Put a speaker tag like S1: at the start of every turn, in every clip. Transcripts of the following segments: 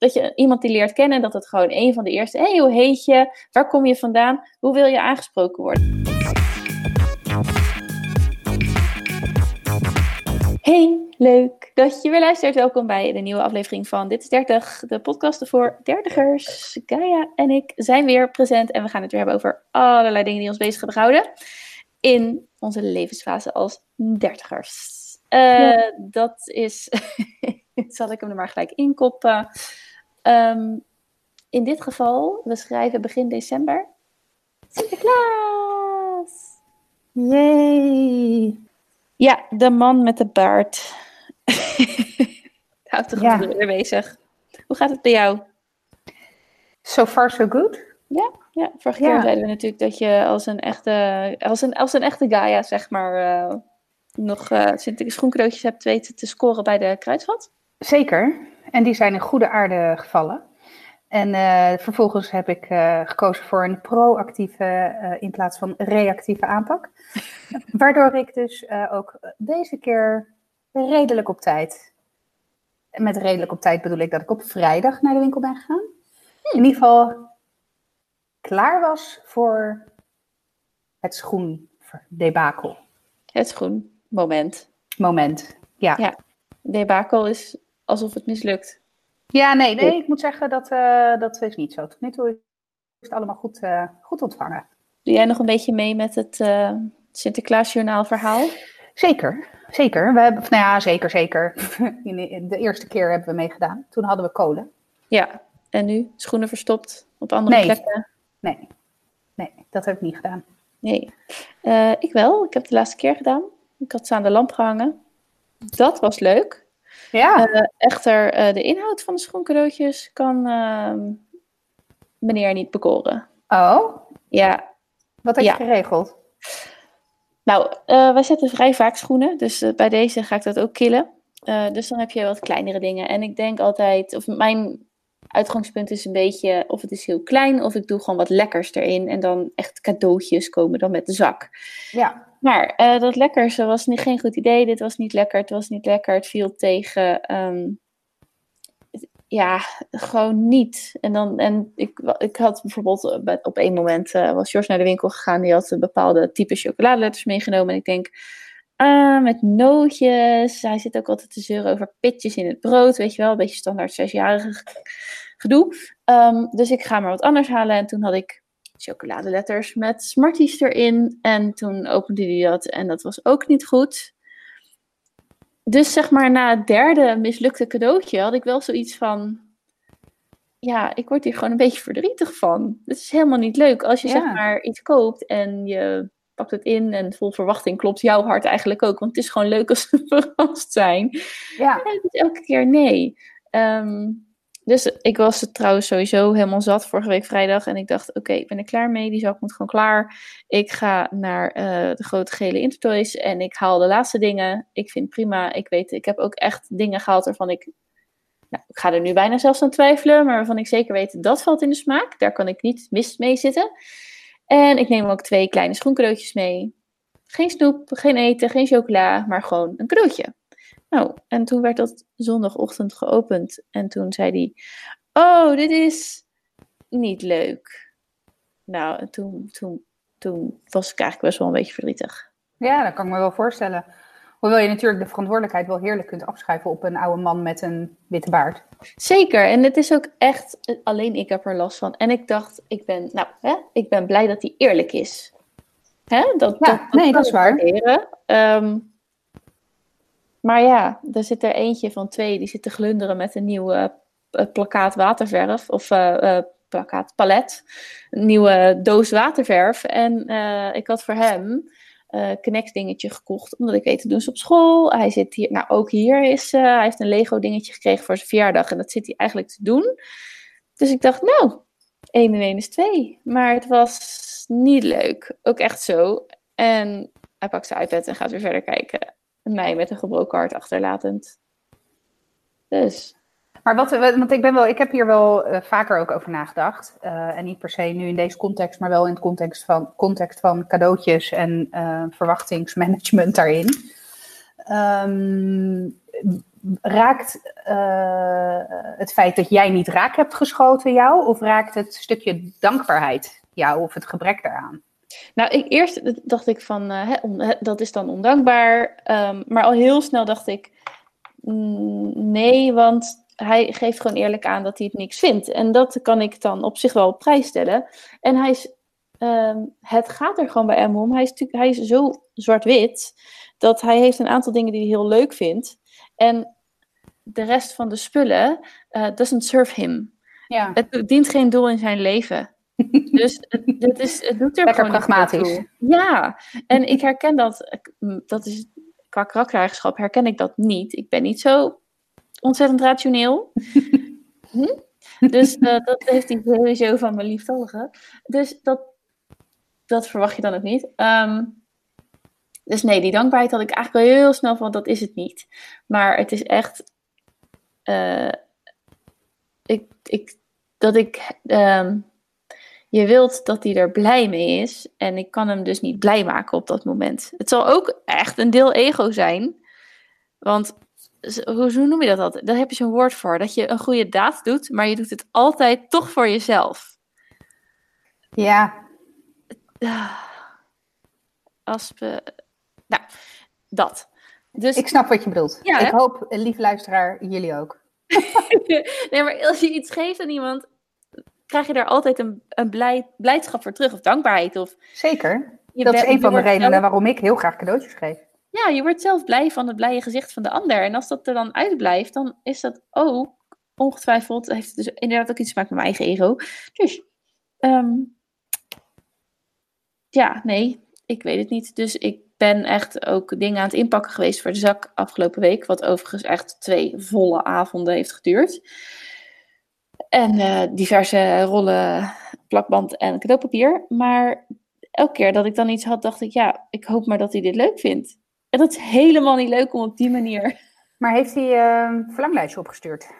S1: dat je iemand die leert kennen, dat het gewoon een van de eerste, hey, hoe heet je? Waar kom je vandaan? Hoe wil je aangesproken worden? Hey, leuk dat je weer luistert. Welkom bij de nieuwe aflevering van Dit is 30, de podcast voor dertigers. Gaia en ik zijn weer present en we gaan het weer hebben over allerlei dingen die ons bezig hebben gehouden in onze levensfase als dertigers. Uh, Dat is, zal ik hem er maar gelijk inkoppen. Um, in dit geval, we schrijven begin december. Sinterklaas!
S2: Yay!
S1: Ja, de man met de baard. Houdt toch ja. weer bezig. Hoe gaat het bij jou?
S2: So far so good.
S1: Ja, ja. vorige ja. keer zeiden we natuurlijk dat je als een echte, als een, als een echte Gaia, zeg maar, uh, nog uh, hebt weten te scoren bij de kruidvat.
S2: Zeker. En die zijn in goede aarde gevallen. En uh, vervolgens heb ik uh, gekozen voor een proactieve uh, in plaats van reactieve aanpak. Waardoor ik dus ook deze keer redelijk op tijd. Met redelijk op tijd bedoel ik dat ik op vrijdag naar de winkel ben gegaan. Hmm. In ieder geval klaar was voor het schoendebakel.
S1: Het schoenmoment.
S2: Moment, ja.
S1: Ja, debakel is alsof het mislukt.
S2: Ja, nee, nee, ik moet zeggen dat uh, dat is niet zo. Tot nu toe is het allemaal goed, uh, goed ontvangen.
S1: Doe jij nog een beetje mee met het uh, Sinterklaasjournaal verhaal?
S2: Zeker, zeker. We hebben, nou ja, zeker, zeker. In de eerste keer hebben we meegedaan. Toen hadden we kolen.
S1: Ja, en nu? Schoenen verstopt op andere
S2: nee.
S1: plekken?
S2: Nee, nee, dat heb ik niet gedaan.
S1: Nee, ik wel. Ik heb het de laatste keer gedaan. Ik had ze aan de lamp gehangen. Dat was leuk.
S2: Ja.
S1: Uh, echter, uh, de inhoud van de schoencadeautjes kan uh, meneer niet bekoren.
S2: Oh?
S1: Ja.
S2: Wat heb
S1: ja.
S2: je geregeld?
S1: Nou, uh, wij zetten vrij vaak schoenen, dus bij deze ga ik dat ook killen. dus dan heb je wat kleinere dingen. En ik denk altijd, of mijn uitgangspunt is een beetje, of het is heel klein, of ik doe gewoon wat lekkers erin. En dan echt cadeautjes komen dan met de zak.
S2: Ja.
S1: Maar uh, dat lekkerste was niet, geen goed idee. Dit was niet lekker, het was niet lekker. Het viel tegen. Um, ja, gewoon niet. En, dan, en ik, ik had bijvoorbeeld op één moment uh, was George naar de winkel gegaan. Die had een bepaalde type chocoladeletters meegenomen. En ik denk, ah, met nootjes. Hij zit ook altijd te zeuren over pitjes in het brood. Weet je wel, een beetje standaard zesjarige gedoe. Um, dus ik ga maar wat anders halen. En toen had ik chocoladeletters met Smarties erin. En toen opende hij dat en dat was ook niet goed. Dus zeg maar na het derde mislukte cadeautje had ik wel zoiets van... Ja, ik word hier gewoon een beetje verdrietig van. Het is helemaal niet leuk als je ja. zeg maar iets koopt en je pakt het in en vol verwachting klopt jouw hart eigenlijk ook. Want het is gewoon leuk als ze verrast zijn.
S2: Ja.
S1: En het is elke keer nee. Um, dus ik was trouwens sowieso helemaal zat vorige week vrijdag. En ik dacht, oké, ik ben er klaar mee. Die zak moet gewoon klaar. Ik ga naar uh, de grote gele Intertoys en ik haal de laatste dingen. Ik vind prima. Ik weet, ik heb ook echt dingen gehaald waarvan ik... Nou, ik ga er nu bijna zelfs aan twijfelen. Maar waarvan ik zeker weet, dat valt in de smaak. Daar kan ik niet mis mee zitten. En ik neem ook twee kleine schoencadeautjes mee. Geen snoep, geen eten, geen chocola. Maar gewoon een cadeautje. Nou, en toen werd dat zondagochtend geopend. En toen zei hij: Oh, dit is niet leuk. Nou, en toen, toen, toen was ik eigenlijk best wel een beetje verdrietig.
S2: Ja, dat kan ik me wel voorstellen. Hoewel je natuurlijk de verantwoordelijkheid wel heerlijk kunt afschuiven op een oude man met een witte baard.
S1: Zeker, en het is ook echt, alleen ik heb er last van. En ik dacht, ik ben, nou, hè, ik ben blij dat hij eerlijk is. Hè? Dat,
S2: ja, dat, nee, dat is waar.
S1: Um, maar ja, er zit er eentje van twee die zit te glunderen met een nieuwe uh, plakkaat waterverf. Of uh, plakkaat palet. Een nieuwe doos waterverf. En ik had voor hem Connect dingetje gekocht. Omdat ik weet, dat doen ze op school. Hij zit hier, nou ook hier is, hij heeft een Lego dingetje gekregen voor zijn verjaardag. En dat zit hij eigenlijk te doen. Dus ik dacht, nou, 1 en 1 is 2. Maar het was niet leuk. Ook echt zo. En hij pakt zijn iPad en gaat weer verder kijken mij met een gebroken hart achterlatend. Dus.
S2: Maar wat, want ik ben wel, ik heb hier wel uh, vaker ook over nagedacht. Uh, en niet per se nu in deze context, maar wel in het context van, context van cadeautjes en uh, verwachtingsmanagement daarin. Um, raakt het feit dat jij niet raak hebt geschoten jou? Of raakt het stukje dankbaarheid jou of het gebrek daaraan?
S1: Nou, ik, eerst dacht ik van, uh, hè, dat is dan ondankbaar. Um, maar al heel snel dacht ik, mm, nee, want hij geeft gewoon eerlijk aan dat hij het niks vindt. En dat kan ik dan op zich wel op prijs stellen. En hij is, um, het gaat er gewoon bij hem om. Hij is, hij is zo zwart-wit dat hij heeft een aantal dingen die hij heel leuk vindt. En de rest van de spullen uh, doesn't serve him. Ja. Het dient geen doel in zijn leven. Dus het, is, het doet er
S2: Lekker pragmatisch.
S1: Ja, en ik herken dat, dat is qua karaktereigenschap herken ik dat niet. Ik ben niet zo ontzettend rationeel. hm? Dus uh, dat heeft hij sowieso van mijn lieftallige. Dus dat, dat verwacht je dan ook niet. Um, dus nee, die dankbaarheid had ik eigenlijk wel heel snel van, dat is het niet. Maar het is echt, uh, ik, ik, dat ik, um, je wilt dat hij er blij mee is. En ik kan hem dus niet blij maken op dat moment. Het zal ook echt een deel ego zijn. Want hoe, hoe noem je dat altijd? Daar heb je zo'n woord voor. Dat je een goede daad doet, maar je doet het altijd toch voor jezelf.
S2: Ja.
S1: Als we, nou, dat. Dus,
S2: ik snap wat je bedoelt. Ja, ik hoop, lief luisteraar, jullie ook.
S1: nee, maar als je iets geeft aan iemand, krijg je daar altijd een, een blij, blijdschap voor terug of dankbaarheid. Of,
S2: Zeker. Dat is een van de redenen waarom ik heel graag cadeautjes geef.
S1: Ja, je wordt zelf blij van het blije gezicht van de ander. En als dat er dan uitblijft, dan is dat ook ongetwijfeld, heeft het dus inderdaad ook iets te maken met mijn eigen ego. Dus, um, ja, nee, ik weet het niet. Dus ik ben echt ook dingen aan het inpakken geweest voor de zak afgelopen week. Wat overigens echt twee volle avonden heeft geduurd. En uh, diverse rollen plakband en cadeaupapier. Maar elke keer dat ik dan iets had, dacht ik, ja, ik hoop maar dat hij dit leuk vindt. En dat is helemaal niet leuk om op die manier.
S2: Maar heeft hij uh, een verlanglijstje opgestuurd?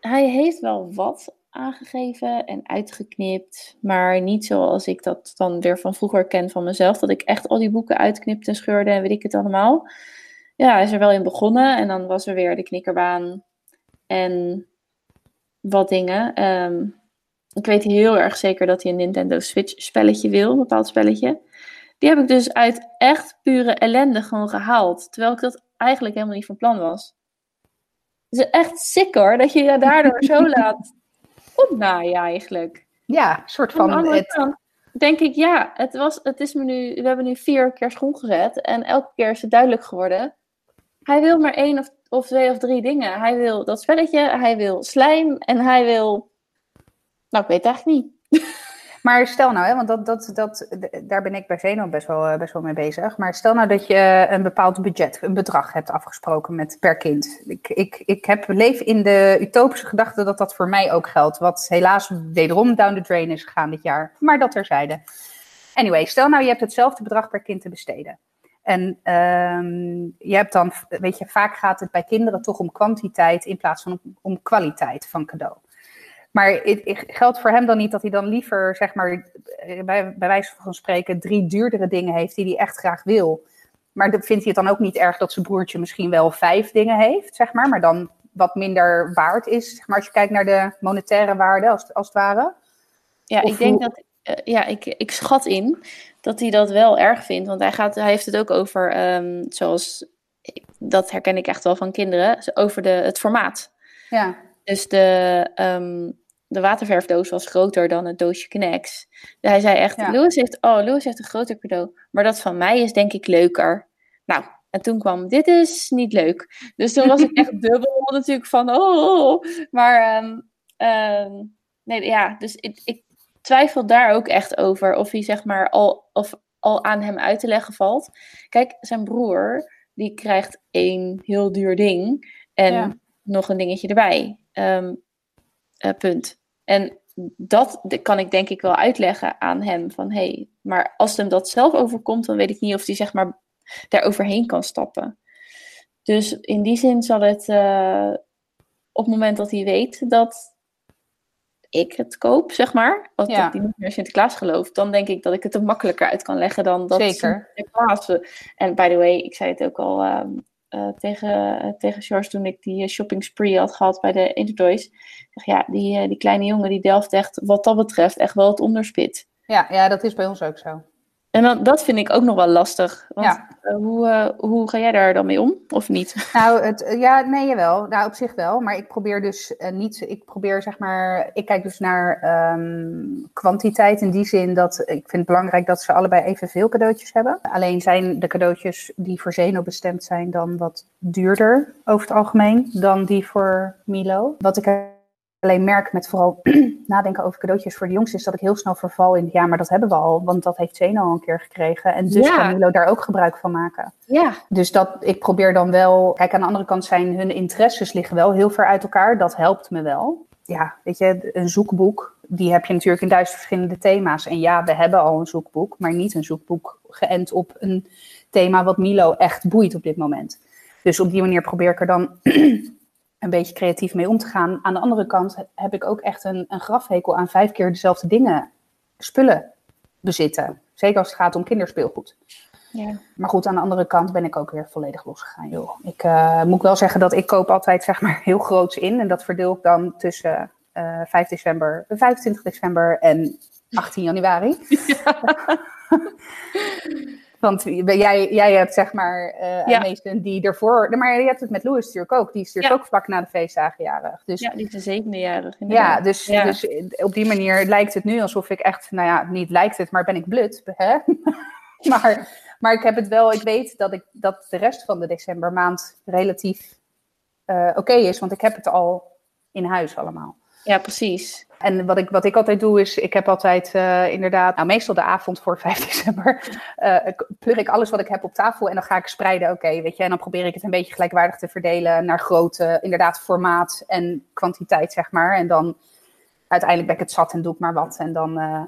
S1: Hij heeft wel wat aangegeven en uitgeknipt. Maar niet zoals ik dat dan weer van vroeger ken van mezelf. Dat ik echt al die boeken uitknipte en scheurde en weet ik het allemaal. Ja, hij is er wel in begonnen. En dan was er weer de knikkerbaan. En wat dingen. Ehm, ik weet heel erg zeker dat hij een Nintendo Switch spelletje wil. Een bepaald spelletje. Die heb ik dus uit echt pure ellende gewoon gehaald. Terwijl ik dat eigenlijk helemaal niet van plan was. Het is echt sick hoor, dat je je daardoor zo laat opnaaien eigenlijk.
S2: Ja, soort van...
S1: Denk ik, ja, het, was, het is me nu... We hebben nu vier keer school gezet. En elke keer is het duidelijk geworden. Hij wil maar één of, of twee of drie dingen. Hij wil dat spelletje, hij wil slijm en hij wil... Nou, ik weet het eigenlijk niet.
S2: Maar stel nou, hè, want dat, dat, dat, daar ben ik bij Zeno best wel, eh, best wel mee bezig. Maar stel nou dat je een bepaald budget, een bedrag hebt afgesproken met per kind. Ik, ik, ik heb, leef in de utopische gedachte dat dat voor mij ook geldt. Wat helaas wederom down the drain is gegaan dit jaar. Maar dat terzijde. Anyway, stel nou je hebt hetzelfde bedrag per kind te besteden. En um, je hebt dan, weet je, vaak gaat het bij kinderen toch om kwantiteit in plaats van om, kwaliteit van cadeau. Maar het, het, geldt voor hem dan niet dat hij dan liever, zeg maar, eh, bij, bij wijze van spreken, drie duurdere dingen heeft die hij echt graag wil. Maar vindt hij het dan ook niet erg dat zijn broertje misschien wel vijf dingen heeft, zeg maar, maar dan wat minder waard is, zeg maar, als je kijkt naar de monetaire waarde, als, als het ware?
S1: Ja, ik denk dat, uh, ja, ik, ik schat in dat hij dat wel erg vindt, want hij, gaat, hij heeft het ook over, um, zoals, dat herken ik echt wel van kinderen, over de, het formaat.
S2: Ja.
S1: Dus de, um, de waterverfdoos was groter dan het doosje Knex. hij zei echt, ja. Louis, heeft, oh, Louis heeft een groter cadeau. Maar dat van mij is denk ik leuker. Nou, en toen kwam, dit is niet leuk. Dus toen was ik echt dubbel natuurlijk van, oh. Maar, um, um, nee, ja, dus ik, ik, twijfel daar ook echt over. Of hij zeg maar al, of al aan hem uit te leggen valt. Kijk, zijn broer, die krijgt één heel duur ding. En ja. nog een dingetje erbij. Um, uh, punt. En dat kan ik denk ik wel uitleggen aan hem. Van hé, hey, maar als hem dat zelf overkomt, dan weet ik niet of hij zeg maar daar overheen kan stappen. Dus in die zin zal het uh, op het moment dat hij weet dat ik het koop, zeg maar, als ja. ik niet meer Sinterklaas geloof, dan denk ik dat ik het er makkelijker uit kan leggen dan dat
S2: Zeker.
S1: Sinterklaas. En by the way, ik zei het ook al, um, uh, tegen, tegen George toen ik die shopping spree had gehad bij de Intertoys. Zeg, ja, die, die kleine jongen die delft echt wat dat betreft echt wel het onderspit.
S2: Ja, ja, dat is bij ons ook zo.
S1: En dan, dat vind ik ook nog wel lastig. Want, ja. Eh, hoe, uh, hoe ga jij daar dan mee om, of niet?
S2: Nou, het, eh, ja, nee, jawel. Nou, op zich wel. Maar ik probeer dus niet, ik probeer zeg maar, ik kijk dus naar um, kwantiteit in die zin dat ik vind het belangrijk dat ze allebei evenveel cadeautjes hebben. Alleen zijn de cadeautjes die voor Zeno bestemd zijn dan wat duurder over het algemeen dan die voor Milo. Wat ik alleen merk met vooral nadenken over cadeautjes voor de jongens is dat ik heel snel verval in, ja, maar dat hebben we al, want dat heeft Zeno al een keer gekregen. En dus kan Milo daar ook gebruik van maken.
S1: Ja.
S2: Dus dat, ik probeer dan wel, kijk, aan de andere kant zijn hun interesses liggen wel heel ver uit elkaar. Dat helpt me wel. Ja, weet je, een zoekboek, die heb je natuurlijk in duizend verschillende thema's. En ja, we hebben al een zoekboek, maar niet een zoekboek geënt op een thema wat Milo echt boeit op dit moment. Dus op die manier probeer ik er dan een beetje creatief mee om te gaan. Aan de andere kant heb ik ook echt een, een grafhekel aan vijf keer dezelfde dingen, spullen bezitten. Zeker als het gaat om kinderspeelgoed.
S1: Ja.
S2: Maar goed, aan de andere kant ben ik ook weer volledig losgegaan. Joh. Ik uh, moet wel zeggen dat ik koop altijd zeg maar heel groots in. En dat verdeel ik dan tussen uh, 5 december, 25 december en 18 januari. Ja. Want jij, jij hebt zeg maar uh, ja. meesten die ervoor. Maar je hebt het met Louis natuurlijk ook. Die is natuurlijk ook vlak na de feestdagen jarig. Dus,
S1: ja, die is de zevende jarig.
S2: Ja, dus, ja. dus op die manier lijkt het nu alsof ik echt. Nou ja, niet lijkt het, maar ben ik blut. Hè? maar, maar ik heb het wel. Ik weet dat, ik, dat de rest van de decembermaand relatief uh, oké okay is. Want ik heb het al in huis allemaal.
S1: Ja, precies.
S2: En wat ik, wat ik altijd doe is, ik heb altijd uh, inderdaad, nou meestal de avond voor 5 december, uh, pleur ik alles wat ik heb op tafel en dan ga ik spreiden, oké, weet je, en dan probeer ik het een beetje gelijkwaardig te verdelen naar grootte, inderdaad formaat en kwantiteit, zeg maar. En dan uiteindelijk ben ik het zat en doe ik maar wat. En dan uh,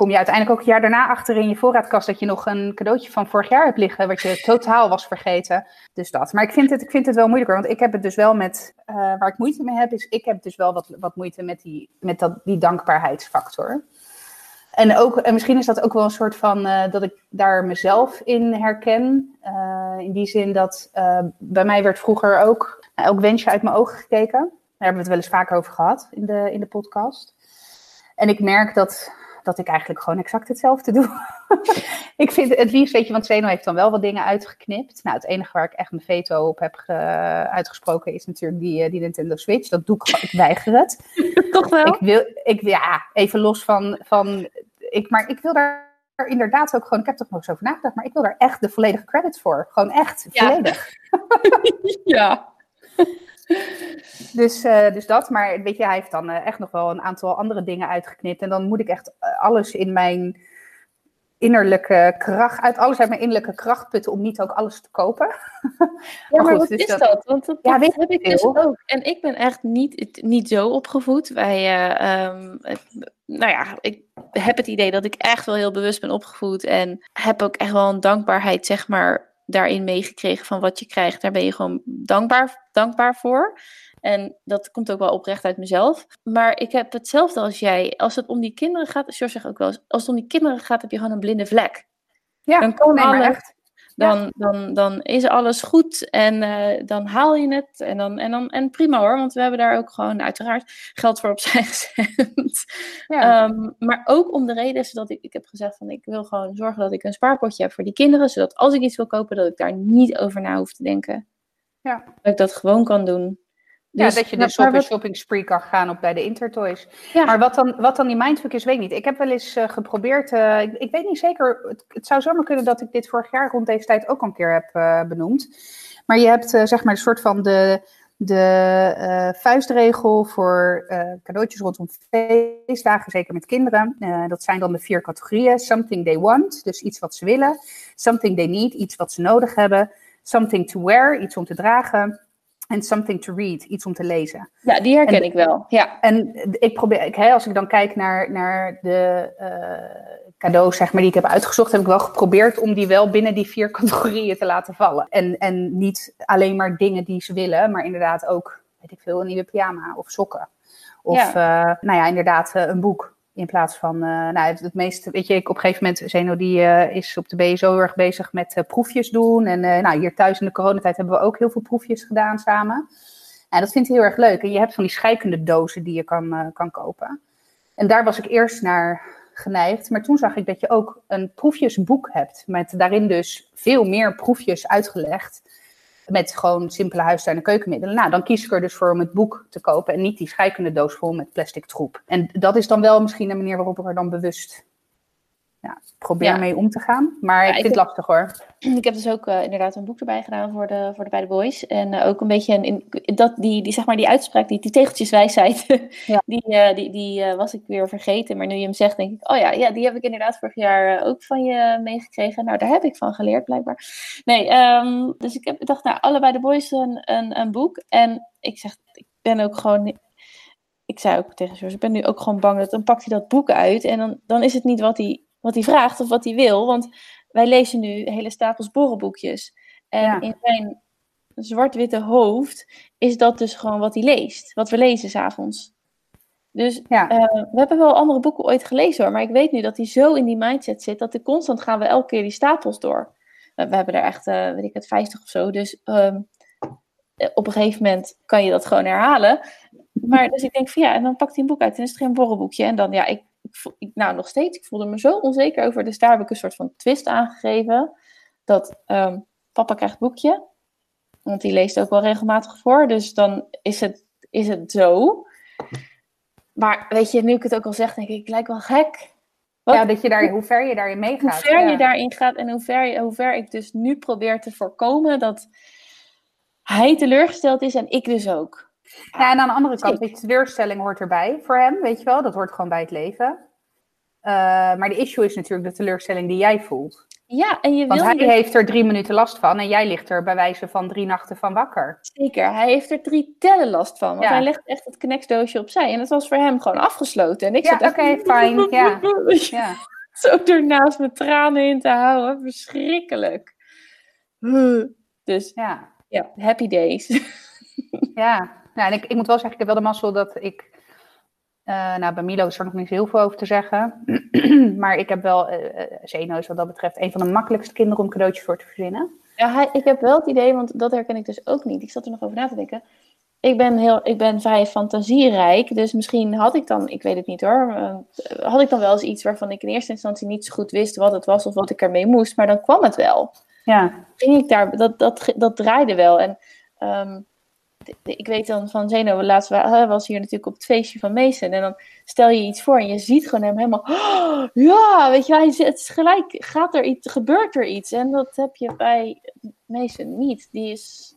S2: kom je uiteindelijk ook een jaar daarna achter in je voorraadkast dat je nog een cadeautje van vorig jaar hebt liggen, wat je totaal was vergeten. Dus dat. Maar ik vind het, ik vind het wel moeilijker, want ik heb het dus wel met, uh, waar ik moeite mee heb, is ik heb dus wel wat, wat moeite met, die, met dat, die dankbaarheidsfactor. En, ook, en misschien is dat ook wel een soort van uh, dat ik daar mezelf in herken. Uh, in die zin dat bij mij werd vroeger ook elk wensje uit mijn ogen gekeken. Daar hebben we het wel eens vaker over gehad in de, in de podcast. En ik merk dat dat ik eigenlijk gewoon exact hetzelfde doe. ik vind het liefst, weet je, want Zeno heeft dan wel wat dingen uitgeknipt. Nou, het enige waar ik echt mijn veto op heb uitgesproken is natuurlijk die, eh, die Nintendo Switch. Dat doe ik, ik weiger het.
S1: Toch wel?
S2: Ik wil, ik, ja, even los van, van ik, maar ik wil daar inderdaad ook gewoon, ik heb er nog eens over nagedacht, maar ik wil daar echt de volledige credits voor. Gewoon echt, volledig.
S1: ja.
S2: Dus, uh, dus dat, maar weet je, hij heeft dan uh, echt nog wel een aantal andere dingen uitgeknipt. En dan moet ik echt uh, alles in mijn innerlijke kracht, uit alles uit mijn innerlijke kracht putten om niet ook alles te kopen.
S1: ja, maar, goed, wat dus is dat? dat? Want dat, ja, weet heb ik dus ook. En ik ben echt niet, niet zo opgevoed. Wij, um, nou ja, ik heb het idee dat ik echt wel heel bewust ben opgevoed. En heb ook echt wel een dankbaarheid, zeg maar, daarin meegekregen van wat je krijgt. Daar ben je gewoon dankbaar, dankbaar voor. En dat komt ook wel oprecht uit mezelf. Maar ik heb hetzelfde als jij. Als het om die kinderen gaat, George zegt ook wel eens, als het om die kinderen gaat, heb je gewoon een blinde vlek.
S2: Ja, dan kan nee, echt.
S1: Dan, dan, dan is alles goed en uh, dan haal je het. En, dan, en, dan, en prima hoor, want we hebben daar ook gewoon uiteraard geld voor opzij gezet. Ja. Um, maar ook om de reden dat ik, ik heb gezegd van ik wil gewoon zorgen dat ik een spaarpotje heb voor die kinderen. Zodat als ik iets wil kopen, dat ik daar niet over na hoef te denken.
S2: Ja.
S1: Dat ik dat gewoon kan doen.
S2: Dus, ja, dat je dus op een shopping spree kan gaan op bij de Intertoys. Ja. Maar wat dan, wat dan die mindfuck is, weet ik niet. Ik heb wel eens uh, geprobeerd, uh, ik, ik, weet niet zeker, het, het, zou zomaar kunnen dat ik dit vorig jaar rond deze tijd ook al een keer heb uh, benoemd. Maar je hebt zeg maar een soort van de, de vuistregel voor cadeautjes rondom feestdagen, zeker met kinderen. dat zijn dan de vier categorieën. Something they want, dus iets wat ze willen. Something they need, iets wat ze nodig hebben. Something to wear, iets om te dragen en something to read, iets om te lezen.
S1: Ja, die herken ik wel. Ja.
S2: En ik probeer, ik, hè, als ik dan kijk naar, naar de uh, cadeaus zeg maar, die ik heb uitgezocht, heb ik wel geprobeerd om die wel binnen die vier categorieën te laten vallen. En, en niet alleen maar dingen die ze willen, maar inderdaad ook, weet ik veel, een nieuwe pyjama of sokken. Of, ja. uh, nou ja, inderdaad, uh, een boek In plaats van, uh, nou, het, meeste, weet je, ik op een gegeven moment, Zeno die uh, is op de BSO erg bezig met uh, proefjes doen. En nou, hier thuis in de coronatijd hebben we ook heel veel proefjes gedaan samen. En dat vindt hij heel erg leuk. En je hebt van die scheikunde dozen die je kan, kan kopen. En daar was ik eerst naar geneigd. Maar toen zag ik dat je ook een proefjesboek hebt. Met daarin dus veel meer proefjes uitgelegd met gewoon simpele huistuin- en keukenmiddelen. Nou, dan kies ik er dus voor om het boek te kopen en niet die scheikunde doos vol met plastic troep. En dat is dan wel misschien een manier waarop ik er dan bewust ja, probeer mee om te gaan. Maar ik vind het lastig hoor.
S1: Ik heb dus ook uh, inderdaad een boek erbij gedaan voor de, voor de beide boys. En uh, ook een beetje een, dat, die, die, zeg maar, die uitspraak, die, die tegeltjeswijsheid, ja. die, uh, die, die was ik weer vergeten. Maar nu je hem zegt, denk ik, oh ja, ja die heb ik inderdaad vorig jaar ook van je meegekregen. Nou, daar heb ik van geleerd blijkbaar. Nee, um, dus ik heb, dacht, nou, allebei de boys een, een, een boek. En ik zeg, ik ben ook gewoon ik zei ook tegen George, ik ben nu ook gewoon bang dat dan pakt hij dat boek uit en dan, dan is het niet wat hij wat hij vraagt of wat hij wil. Want wij lezen nu hele stapels borrelboekjes. En in zijn zwart-witte hoofd is dat dus gewoon wat hij leest. Wat we lezen s'avonds. Dus ja. uh, we hebben wel andere boeken ooit gelezen hoor. Maar ik weet nu dat hij zo in die mindset zit. Dat hij constant gaan we elke keer die stapels door. We, we hebben er echt, uh, weet ik het, 50 of zo. Dus um, op een gegeven moment kan je dat gewoon herhalen. Maar dus ik denk van ja, en dan pakt hij een boek uit en is het geen borrelboekje. En dan ja, ik ik, nou nog steeds, ik voelde me zo onzeker over. Dus daar heb ik een soort van twist aangegeven. Dat um, papa krijgt boekje. Want die leest ook wel regelmatig voor. Dus dan is het, is het zo. Maar weet je, nu ik het ook al zeg, denk ik, ik lijk wel gek.
S2: Wat? Ja, dat je daar, hoe ver je daarin meegaat.
S1: Hoe ver je daarin gaat en hoe ver, hoe ver ik dus nu probeer te voorkomen dat hij teleurgesteld is en ik dus ook.
S2: Ja, en aan de andere kant, de teleurstelling hoort erbij voor hem, weet je wel. Dat hoort gewoon bij het leven. Uh, maar de issue is natuurlijk de teleurstelling die jij voelt.
S1: Ja, en je
S2: Want hij heeft er drie minuten last van en jij ligt er bij wijze van drie nachten van wakker.
S1: Zeker, hij heeft er drie tellen last van. Want hij legt echt het kneksdoosje opzij. En dat was voor hem gewoon afgesloten. En ik
S2: ja, oké, fijn. Ja. ja.
S1: Zo ernaast mijn tranen in te houden. Verschrikkelijk. Dus ja, ja happy days.
S2: Ja, nou, en ik, ik moet wel zeggen, ik heb wel de mazzel dat ik. Uh, nou, bij Milo is er nog niet heel veel over te zeggen. maar ik heb wel. Uh, Zeno is wat dat betreft een van de makkelijkste kinderen om cadeautjes voor te verzinnen.
S1: Ja, hij, ik heb wel het idee, want dat herken ik dus ook niet. Ik zat er nog over na te denken. Ik ben, heel, ik ben vrij fantasierijk, dus misschien had ik dan, ik weet het niet hoor, had ik dan wel eens iets waarvan ik in eerste instantie niet zo goed wist wat het was of wat ik ermee moest, maar dan kwam het wel.
S2: Ja.
S1: Ging ik daar, dat, dat, dat draaide wel. En um, ik weet dan van Zeno, laatst was hier natuurlijk op het feestje van Mason. En dan stel je iets voor en je ziet gewoon hem helemaal. Oh, ja, weet je, hij, het is gelijk, gaat er iets, gebeurt er iets. En dat heb je bij Mason niet. Die is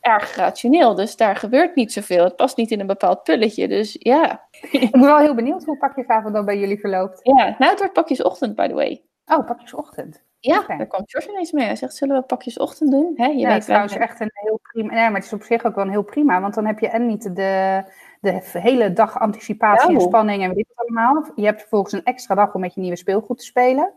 S1: erg rationeel, dus daar gebeurt niet zoveel. Het past niet in een bepaald pulletje, dus ja.
S2: Ik ben wel heel benieuwd hoe pakjesavond dan bij jullie verloopt.
S1: Ja, nou het wordt pakjesochtend, by the way.
S2: Oh, pakjesochtend.
S1: Ja, okay. daar kwam George ineens mee. Hij zegt, zullen we pakjes ochtend doen?
S2: Hè, je ja, weet trouwens echt een heel prima... Nee, maar het is op zich ook wel een heel prima. Want dan heb je en niet de, de hele dag anticipatie en spanning en weet ik het allemaal. Je hebt vervolgens een extra dag om met je nieuwe speelgoed te spelen.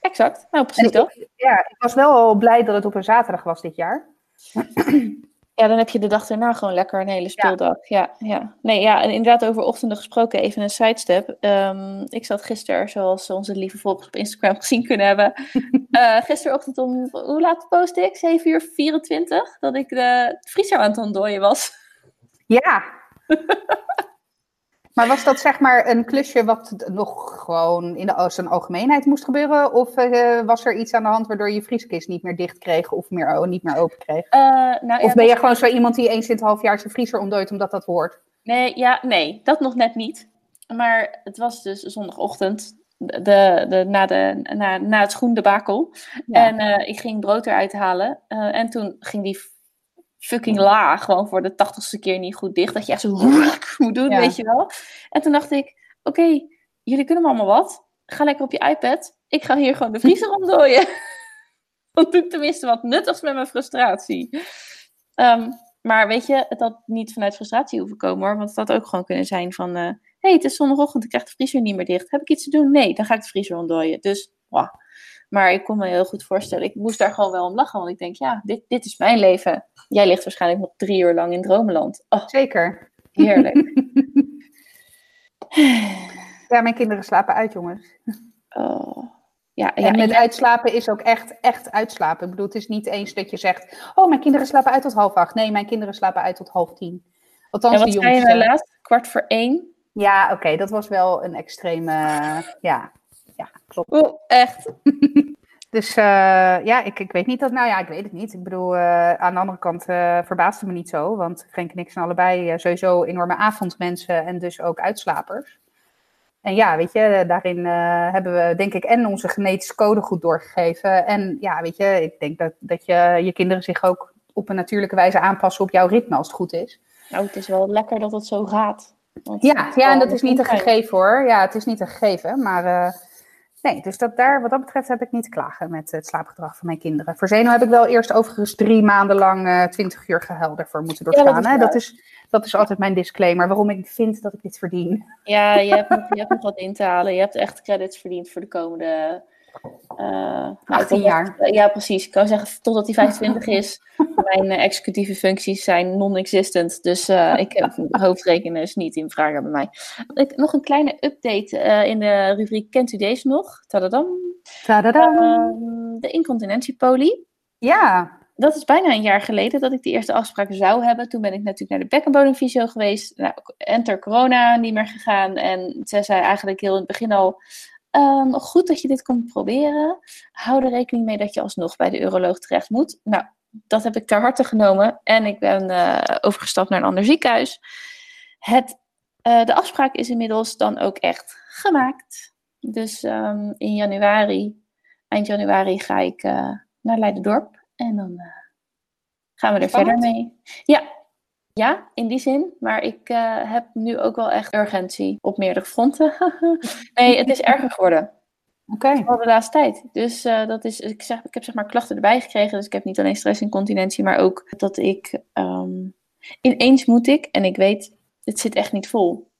S1: Exact, nou precies dat.
S2: Ja, ik was wel blij dat het op een zaterdag was dit jaar.
S1: Ja, dan heb je de dag erna gewoon lekker een hele speeldag. Ja, ja. Nee, ja, en inderdaad over ochtenden gesproken, even een sidestep. Um, ik zat gisteren, zoals onze lieve volgers op Instagram gezien kunnen hebben, uh, gisterochtend om, hoe laat postte ik? 7 uur 24, dat ik de vriezer aan het ontdooien was.
S2: Ja. Maar was dat zeg maar een klusje wat nog gewoon in de zijn algemeenheid moest gebeuren? Of uh, was er iets aan de hand waardoor je vrieskist niet meer dicht kreeg of meer, niet meer open kreeg? Uh, nou, of ben je gewoon zo iemand die eens in het half jaar zijn vriezer ontdooit omdat dat hoort?
S1: Nee, ja, nee, dat nog net niet. Maar het was dus zondagochtend, de, de, na, de, na, na het schoendebakel. Ja. En uh, ik ging brood eruit halen. en toen ging die fucking laag, gewoon voor de tachtigste keer niet goed dicht. Dat je echt zo moet doen, weet je wel. En toen dacht ik, oké, jullie kunnen me allemaal wat. Ga lekker op je iPad. Ik ga hier gewoon de vriezer omdooien. Dan doe ik tenminste wat nuttigs met mijn frustratie. Um, maar weet je, het had niet vanuit frustratie hoeven komen hoor. Want het had ook gewoon kunnen zijn van... Hé, uh, hey, het is zondagochtend, ik krijg de vriezer niet meer dicht. Heb ik iets te doen? Nee, dan ga ik de vriezer ontdooien. Dus, wow. Maar ik kon me heel goed voorstellen. Ik moest daar gewoon wel om lachen. Want ik denk, ja, dit, dit is mijn leven. Jij ligt waarschijnlijk nog drie uur lang in dromenland.
S2: Oh, Zeker.
S1: Heerlijk.
S2: Ja, mijn kinderen slapen uit, jongens.
S1: Oh. Ja,
S2: En
S1: ja,
S2: met
S1: ja.
S2: uitslapen is ook echt, echt uitslapen. Ik bedoel, het is niet eens dat je zegt... Oh, mijn kinderen slapen uit tot half acht. Nee, mijn kinderen slapen uit tot half tien. Althans,
S1: En wat
S2: de
S1: zei je nou laatst? Kwart voor één?
S2: Ja, oké, dat was wel een extreme... Ja klopt.
S1: Oh, echt?
S2: Dus eh, ja, ik, ik weet niet dat... Nou ja, ik weet het niet. Ik bedoel, eh, aan de andere kant verbaast het me niet zo. Want Frank en ik zijn allebei sowieso enorme avondmensen en dus ook uitslapers. En ja, weet je, daarin hebben we denk ik en onze genetische code goed doorgegeven. En ja, weet je, ik denk dat, dat je, je kinderen zich ook op een natuurlijke wijze aanpassen op jouw ritme als het goed is.
S1: Nou, het is wel lekker dat het zo gaat. Want
S2: Ja, ja en dat is niet een gegeven hoor. Ja, het is niet een gegeven. Maar nee, dus dat daar, wat dat betreft heb ik niet te klagen met het slaapgedrag van mijn kinderen. Voor Zeno heb ik wel eerst overigens drie maanden lang eh 20 uur gehuil ervoor moeten
S1: dat
S2: doorstaan.
S1: is
S2: hè?
S1: waar.
S2: dat, is, dat is altijd mijn disclaimer, waarom ik vind dat ik dit verdien.
S1: Ja, je hebt, nog, je hebt nog wat in te halen. Je hebt echt credits verdiend voor de komende... eh, nou,
S2: 18
S1: totdat-
S2: jaar.
S1: Ja, precies. Ik kan zeggen, totdat hij 25 is. Mijn eh, executieve functies zijn non-existent. Dus eh, ik heb hoofdrekenen is niet in vraag bij mij. Ik, nog een kleine update eh, in de rubriek Kent u deze nog? Tadadam.
S2: Tadadam.
S1: Ehm, de incontinentiepolie.
S2: ja,
S1: dat is bijna een jaar geleden dat ik die eerste afspraak zou hebben. Toen ben ik natuurlijk naar de bekkenbodemfysio geweest. Nou, enter corona, niet meer gegaan. En ze zei eigenlijk heel in het begin al... ehm, goed dat je dit komt proberen. Hou er rekening mee dat je alsnog bij de uroloog terecht moet. Nou, dat heb ik ter harte genomen. En ik ben eh, overgestapt naar een ander ziekenhuis. Het, eh, de afspraak is inmiddels dan ook echt gemaakt. Dus ehm, in januari, eind januari, ga ik eh, naar Leidendorp. En dan gaan we er
S2: Spannend.
S1: verder mee. Ja. Ja, in die zin. Maar ik eh, heb nu ook wel echt urgentie op meerdere fronten. nee, het is erger geworden.
S2: oké.
S1: Vooral de laatste tijd. Dus eh, dat is, ik, zeg, ik heb zeg maar klachten erbij gekregen. Dus ik heb niet alleen stressincontinentie, maar ook dat ik ehm, ineens moet ik. En ik weet, het zit echt niet vol.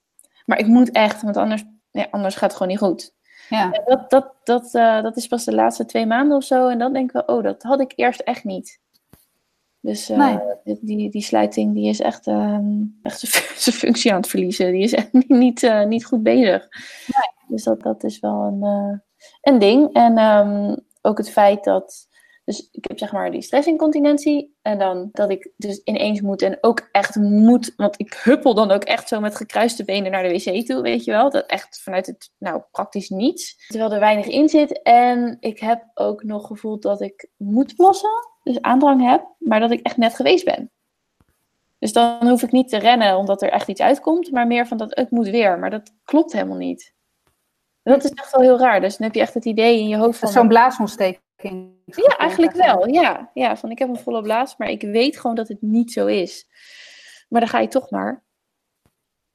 S1: Maar ik moet echt, want anders, ja, anders gaat het gewoon niet goed.
S2: Ja.
S1: En dat, dat, dat, eh, dat is pas de laatste twee maanden of zo. En dan denk ik wel, oh, dat had ik eerst echt niet. Dus eh,
S2: Nee.
S1: die, die, sluiting die is echt, ehm, echt zijn fu- zijn functie aan het verliezen. Die is echt niet, niet, eh, niet goed bezig. Dus dat, dat is wel een, eh, een ding. En ehm, ook het feit dat... Dus ik heb zeg maar die stressincontinentie. En dan dat ik dus ineens moet en ook echt moet. Want ik huppel dan ook echt zo met gekruiste benen naar de wc toe, weet je wel. Dat echt vanuit het, nou, praktisch niets. Terwijl er weinig in zit. En ik heb ook nog gevoeld dat ik moet plassen. Dus aandrang heb. Maar dat ik echt net geweest ben. Dus dan hoef ik niet te rennen omdat er echt iets uitkomt. Maar meer van dat het moet weer. Maar dat klopt helemaal niet. En dat is echt wel heel raar. Dus dan heb je echt het idee in je hoofd van...
S2: zo'n blaasontsteking.
S1: Ja, eigenlijk wel. Ja. ja, van ik heb een volle blaas, maar ik weet gewoon dat het niet zo is. Maar dan ga je toch maar.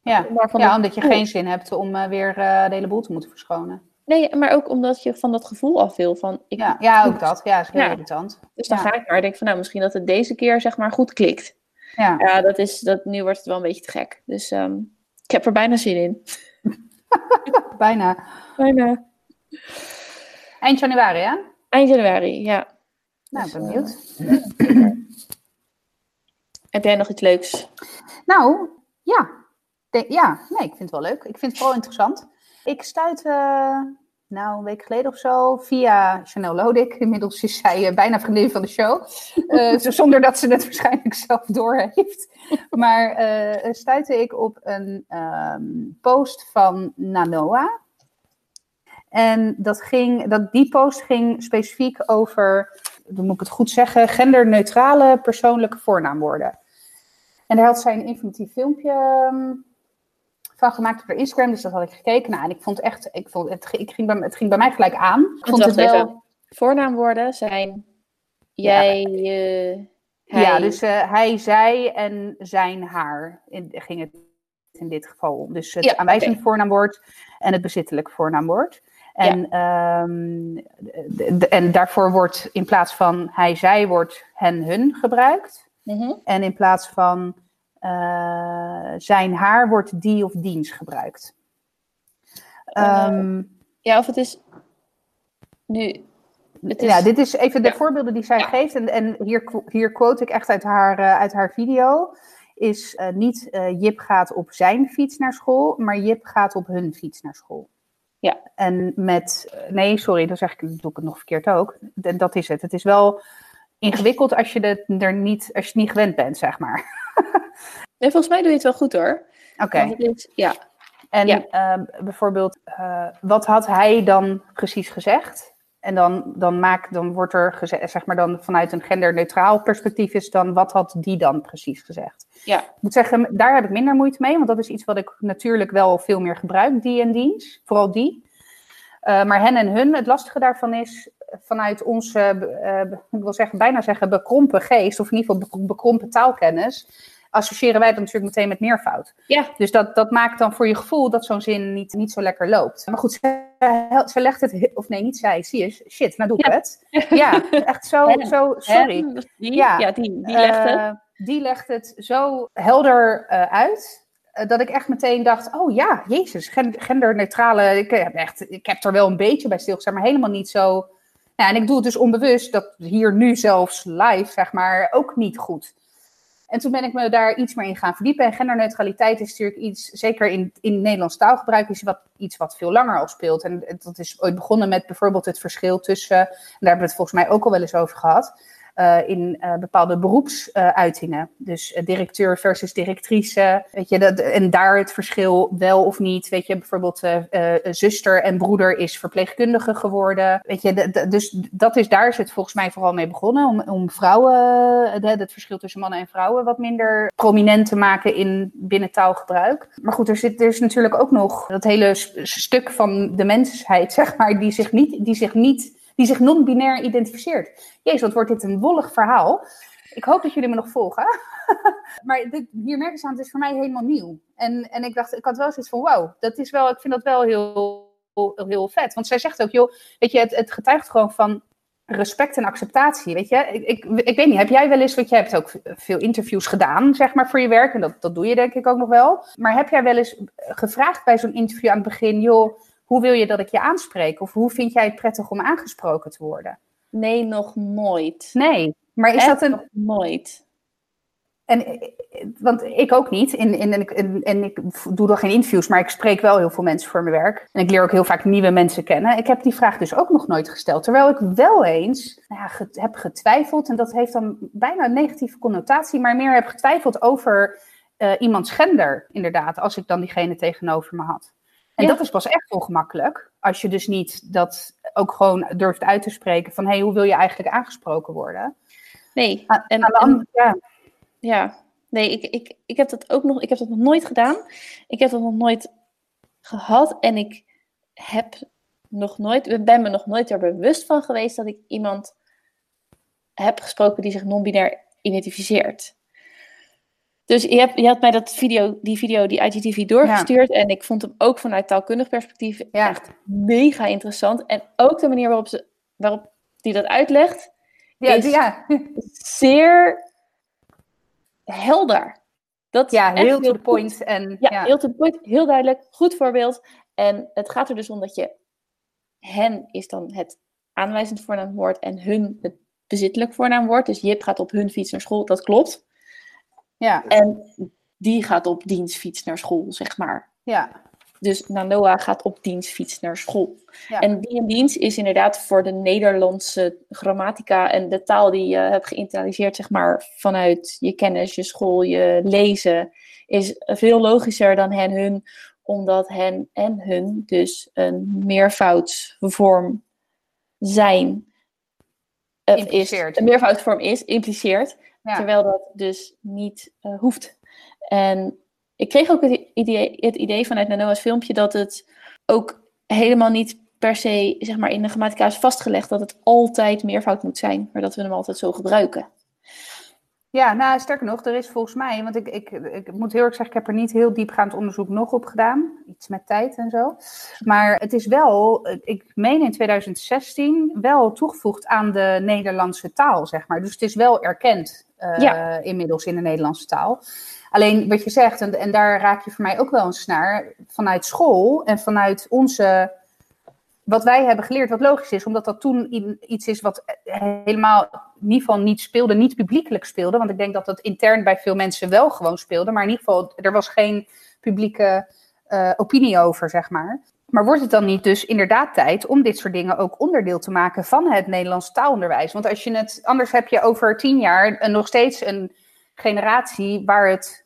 S2: Ja,
S1: Maar
S2: ja
S1: dat
S2: omdat je geen zin hebt om eh, weer eh, de hele boel te moeten verschonen.
S1: Nee, maar ook omdat je van dat gevoel af wil. Van, ik,
S2: Ja, ja ook dat. Ja, is heel
S1: Ja.
S2: irritant.
S1: Dus dan
S2: Ja.
S1: ga ik maar. Ik denk van nou, misschien dat het deze keer zeg maar goed klikt.
S2: Ja.
S1: Ja, dat is, dat, nu wordt het wel een beetje te gek. Dus ehm, ik heb er bijna zin in.
S2: Bijna.
S1: Bijna.
S2: Eind januari, hè?
S1: Eind januari, ja.
S2: Nou,
S1: Dus,
S2: ben
S1: eh,
S2: benieuwd.
S1: Heb jij nog iets leuks?
S2: Nou, ja. Ja, nee, ik vind het wel leuk. Ik vind het vooral interessant. Ik stuit, eh, nou, een week geleden of zo, via Chanel Lodik. Inmiddels is zij eh, bijna vriendin van de show. Zo- zonder dat ze het waarschijnlijk zelf doorheeft. Maar stuitte ik op een ehm, post van Nanoa. En dat ging, dat, die post ging specifiek over, dan moet ik het goed zeggen, genderneutrale persoonlijke voornaamwoorden. En daar had zij een informatief filmpje ehm, van gemaakt op haar Instagram, dus dat had ik gekeken. Nou, en ik vond echt, ik vond, het, ik ging bij, het ging bij mij gelijk aan. Ik vond het wel,
S1: even. Voornaamwoorden zijn jij, hij.
S2: ja, dus eh, hij, zij en zijn, haar in, ging het in dit geval om. Dus het
S1: Ja,
S2: aanwijzend voornaamwoord en het bezittelijk voornaamwoord. En, ehm, en daarvoor wordt in plaats van hij, zij, wordt hen, hun gebruikt.
S1: Mhm.
S2: En in plaats van eh, zijn, haar wordt die of diens gebruikt.
S1: Eh,
S2: Ehm,
S1: Ja, of het is nu. Het is,
S2: Ja, dit is even de
S1: Ja.
S2: voorbeelden die zij
S1: Ja.
S2: geeft. En, en hier, hier quote ik echt uit haar, eh, uit haar video. is uh, niet Jip gaat op zijn fiets naar school, maar Jip gaat op hun fiets naar school.
S1: Ja.
S2: En met, nee, sorry, dan zeg ik, doe ik het nog verkeerd ook. En dat is het. Het is wel ingewikkeld als je, het er niet, als je het niet gewend bent, zeg maar.
S1: nee, volgens mij doe je het wel goed hoor.
S2: Oké.
S1: Okay. Ja.
S2: En ja. Uh, bijvoorbeeld, uh, wat had hij dan precies gezegd? En dan, dan, maak, dan wordt er gezegd, zeg maar dan vanuit een genderneutraal perspectief is dan, wat had die dan precies gezegd?
S1: Ja.
S2: Ik moet zeggen, daar heb ik minder moeite mee, want dat is iets wat ik natuurlijk wel veel meer gebruik, die en diens, vooral die. Uh, maar hen en hun, het lastige daarvan is, vanuit onze, uh, ik wil zeggen, bijna zeggen bekrompen geest, of in ieder geval bekrompen taalkennis, associëren wij dat natuurlijk meteen met meervoud.
S1: Ja.
S2: Dus dat, dat maakt dan voor je gevoel dat zo'n zin niet, niet zo lekker loopt. Maar goed, ze, ze legt het, of nee, niet zij, zie je, shit, nou doe ik
S1: Ja.
S2: het. Ja, echt zo, zo sorry.
S1: Die,
S2: Ja.
S1: ja. die, die legt het.
S2: Eh, die legt het zo helder eh, uit. eh, Dat ik echt meteen dacht: oh ja, Jezus, gen- genderneutrale. Ik heb, echt, ik heb er wel een beetje bij stilgestaan, maar helemaal niet zo. Ja, en ik doe het dus onbewust, dat hier nu zelfs live, zeg maar, ook niet goed. En toen ben ik me daar iets meer in gaan verdiepen. En genderneutraliteit is natuurlijk iets, zeker in, in Nederlands taalgebruik, is wat, iets wat veel langer al speelt. En dat is ooit begonnen met bijvoorbeeld het verschil tussen, en daar hebben we het volgens mij ook al wel eens over gehad, eh, in eh, bepaalde beroepsuitingen. dus eh, directeur versus directrice. Weet je, dat, en daar het verschil wel of niet. Weet je, bijvoorbeeld zuster en broeder is verpleegkundige geworden. Weet je, dus dat is, daar is het volgens mij vooral mee begonnen. Om, om vrouwen, het verschil tussen mannen en vrouwen wat minder prominent te maken in binnen taalgebruik. Maar goed, er, zit, er is natuurlijk ook nog dat hele stuk van de mensheid, zeg maar, die zich niet, die zich niet die zich non-binair identificeert. Jezus, wat wordt dit een wollig verhaal. Ik hoop dat jullie me nog volgen. maar dit, hier merken ze aan, het is voor mij helemaal nieuw. En, en ik dacht, ik had wel zoiets van, wauw, dat is wel, ik vind dat wel heel, heel, vet. Want zij zegt ook, joh, weet je, het, het getuigt gewoon van respect en acceptatie, weet je. Ik, ik, ik weet niet, heb jij wel eens, want jij hebt ook veel interviews gedaan, zeg maar, voor je werk. En dat, dat doe je denk ik ook nog wel. Maar heb jij wel eens gevraagd bij zo'n interview aan het begin, joh, hoe wil je dat ik je aanspreek? Of hoe vind jij het prettig om aangesproken te worden?
S1: Nee, nog nooit.
S2: Nee, maar is
S1: Echt
S2: dat een...
S1: nog nooit.
S2: En, want ik ook niet. En, en, en, ik- en, ik doe dan geen interviews, maar ik spreek wel heel veel mensen voor mijn werk. En ik leer ook heel vaak nieuwe mensen kennen. Ik heb die vraag dus ook nog nooit gesteld. Terwijl ik wel eens nou ja, heb getwijfeld. En dat heeft dan bijna een negatieve connotatie. Maar meer heb getwijfeld over eh, iemands gender, inderdaad. Als ik dan diegene tegenover me had. En
S1: Ja.
S2: dat is pas echt ongemakkelijk. Als je dus niet dat ook gewoon durft uit te spreken. Van, hé, hey, hoe wil je eigenlijk aangesproken worden?
S1: Nee.
S2: Aan,
S1: En,
S2: aan de
S1: en-
S2: andere- ja.
S1: ja, nee, ik, ik, ik heb dat ook nog, ik heb dat nog nooit gedaan. Ik heb dat nog nooit gehad en ik heb nog nooit, ben me nog nooit er bewust van geweest dat ik iemand heb gesproken die zich non-binair identificeert. Dus je, hebt, je had mij dat video, die video, die IGTV doorgestuurd. En ik vond hem ook vanuit taalkundig perspectief
S2: Ja.
S1: echt mega interessant. En ook de manier waarop, ze, waarop die dat uitlegt,
S2: Ja,
S1: is-
S2: ja.
S1: zeer helder. Dat
S2: Ja, heel to the
S1: goed.
S2: point. En,
S1: Ja,
S2: ja,
S1: heel to the point, heel duidelijk, goed voorbeeld. En het gaat er dus om dat je hen is dan het aanwijzend voornaamwoord en hun het bezittelijk voornaamwoord. Dus Jip gaat op hun fiets naar school, dat klopt.
S2: Ja,
S1: En die gaat op dienstfiets naar school, zeg maar.
S2: ja,
S1: Dus Nanoa gaat op dienstfiets naar school.
S2: Ja.
S1: En die en dienst is inderdaad voor de Nederlandse grammatica en de taal die je hebt geïnternaliseerd, zeg maar, vanuit je kennis, je school, je lezen, is veel logischer dan hen, hun, omdat hen en hun dus een meervoudsvorm zijn. Of is,
S2: Impliceert.
S1: een meervoudsvorm is, impliceert.
S2: Ja.
S1: Terwijl dat dus niet eh, hoeft. En ik kreeg ook het idee, het idee vanuit Nanoa's filmpje dat het ook helemaal niet per se zeg maar, in de grammatica is vastgelegd dat het altijd meervoud moet zijn, maar dat we hem altijd zo gebruiken.
S2: Ja, nou sterker nog, er is volgens mij, want ik, ik, ik moet heel erg zeggen, ik heb er niet heel diepgaand onderzoek nog op gedaan. Iets met tijd en zo. Maar het is wel, ik meen in 2016, wel toegevoegd aan de Nederlandse taal, zeg maar. Dus het is wel erkend eh,
S1: Ja.
S2: inmiddels in de Nederlandse taal. Alleen wat je zegt, en, en daar raak je voor mij ook wel een snaar, vanuit school en vanuit onze wat wij hebben geleerd, wat logisch is, omdat dat toen iets is wat helemaal in ieder geval niet speelde, niet publiekelijk speelde. Want ik denk dat dat intern bij veel mensen wel gewoon speelde. Maar in ieder geval, er was geen publieke uh, opinie over, zeg maar. Maar wordt het dan niet dus inderdaad tijd om dit soort dingen ook onderdeel te maken van het Nederlands taalonderwijs? Want als je het, anders heb je over tien jaar nog steeds een generatie waar het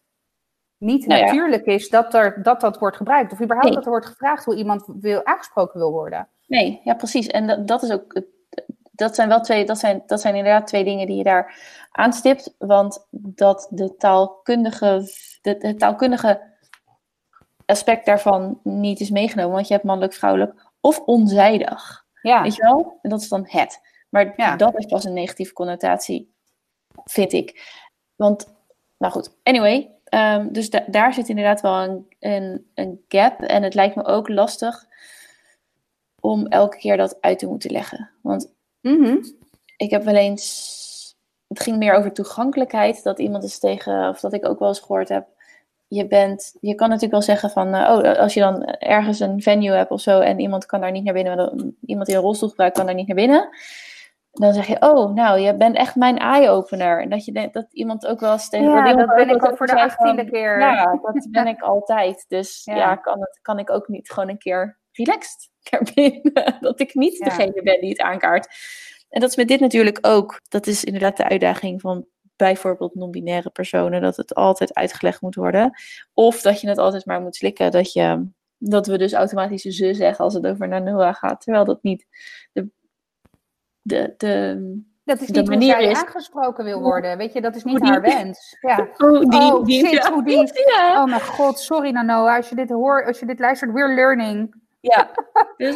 S2: niet nou natuurlijk is dat, er, dat dat wordt gebruikt. Of überhaupt dat er wordt gevraagd hoe iemand wil, aangesproken wil worden.
S1: Nee, ja, precies. En dat, dat is ook. Dat zijn wel twee, dat zijn, dat zijn inderdaad twee dingen die je daar aanstipt. Want dat de taalkundige, de, taalkundige aspect daarvan niet is meegenomen. Want je hebt mannelijk, vrouwelijk of onzijdig. Ja. Weet je wel? En dat is dan het. Maar dat is pas een negatieve connotatie, vind ik. Want, nou goed, anyway. Um, dus daar zit inderdaad wel een, een, een gap. En het lijkt me ook lastig om elke keer dat uit te moeten leggen. Want mhm. ik heb wel eens. Het ging meer over toegankelijkheid. Dat iemand is tegen, of dat ik ook wel eens gehoord heb. Je, bent, je kan natuurlijk wel zeggen van, uh, oh, als je dan ergens een venue hebt of zo en iemand kan daar niet naar binnen, iemand die een rolstoel gebruikt kan daar niet naar binnen dan zeg je, oh, nou, je bent echt mijn eye-opener. En dat je denkt dat iemand ook wel eens tegen...
S2: Ja, dat ben ik ook voor de achttiende keer.
S1: Ja, dat ben ik altijd. Dus ja, kan, het, kan ik ook niet gewoon een keer relaxed binnen. Dat ik niet degene ben die het aankaart. En dat is met dit natuurlijk ook. Dat is inderdaad de uitdaging van bijvoorbeeld non-binaire personen. Dat het altijd uitgelegd moet worden. Of dat je het altijd maar moet slikken. Dat, je, dat we dus automatisch ze zeggen als het over Noah gaat. Terwijl dat niet de de, de,
S2: dat is niet manier hoe zij is. aangesproken wil worden. Weet je, dat is niet haar wens. Ja. Oh, die, oh, die, shit, ja. hoe die. Oh mijn god, sorry Nano, als je dit hoort, als je dit luistert, we're learning.
S1: Ja, dus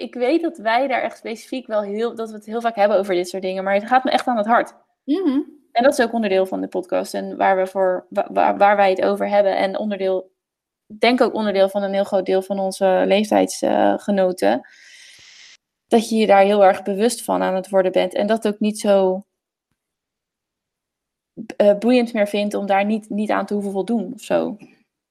S1: ik weet dat wij daar echt specifiek wel heel, dat we het heel vaak hebben over dit soort dingen, maar het gaat me echt aan het hart. Mm En dat is ook onderdeel van de podcast en waar, we voor, waar, waar wij het over hebben. En onderdeel, denk ook onderdeel van een heel groot deel van onze leeftijdsgenoten dat je je daar heel erg bewust van aan het worden bent. En dat ook niet zo uh, boeiend meer vindt om daar niet, niet aan te hoeven voldoen of zo.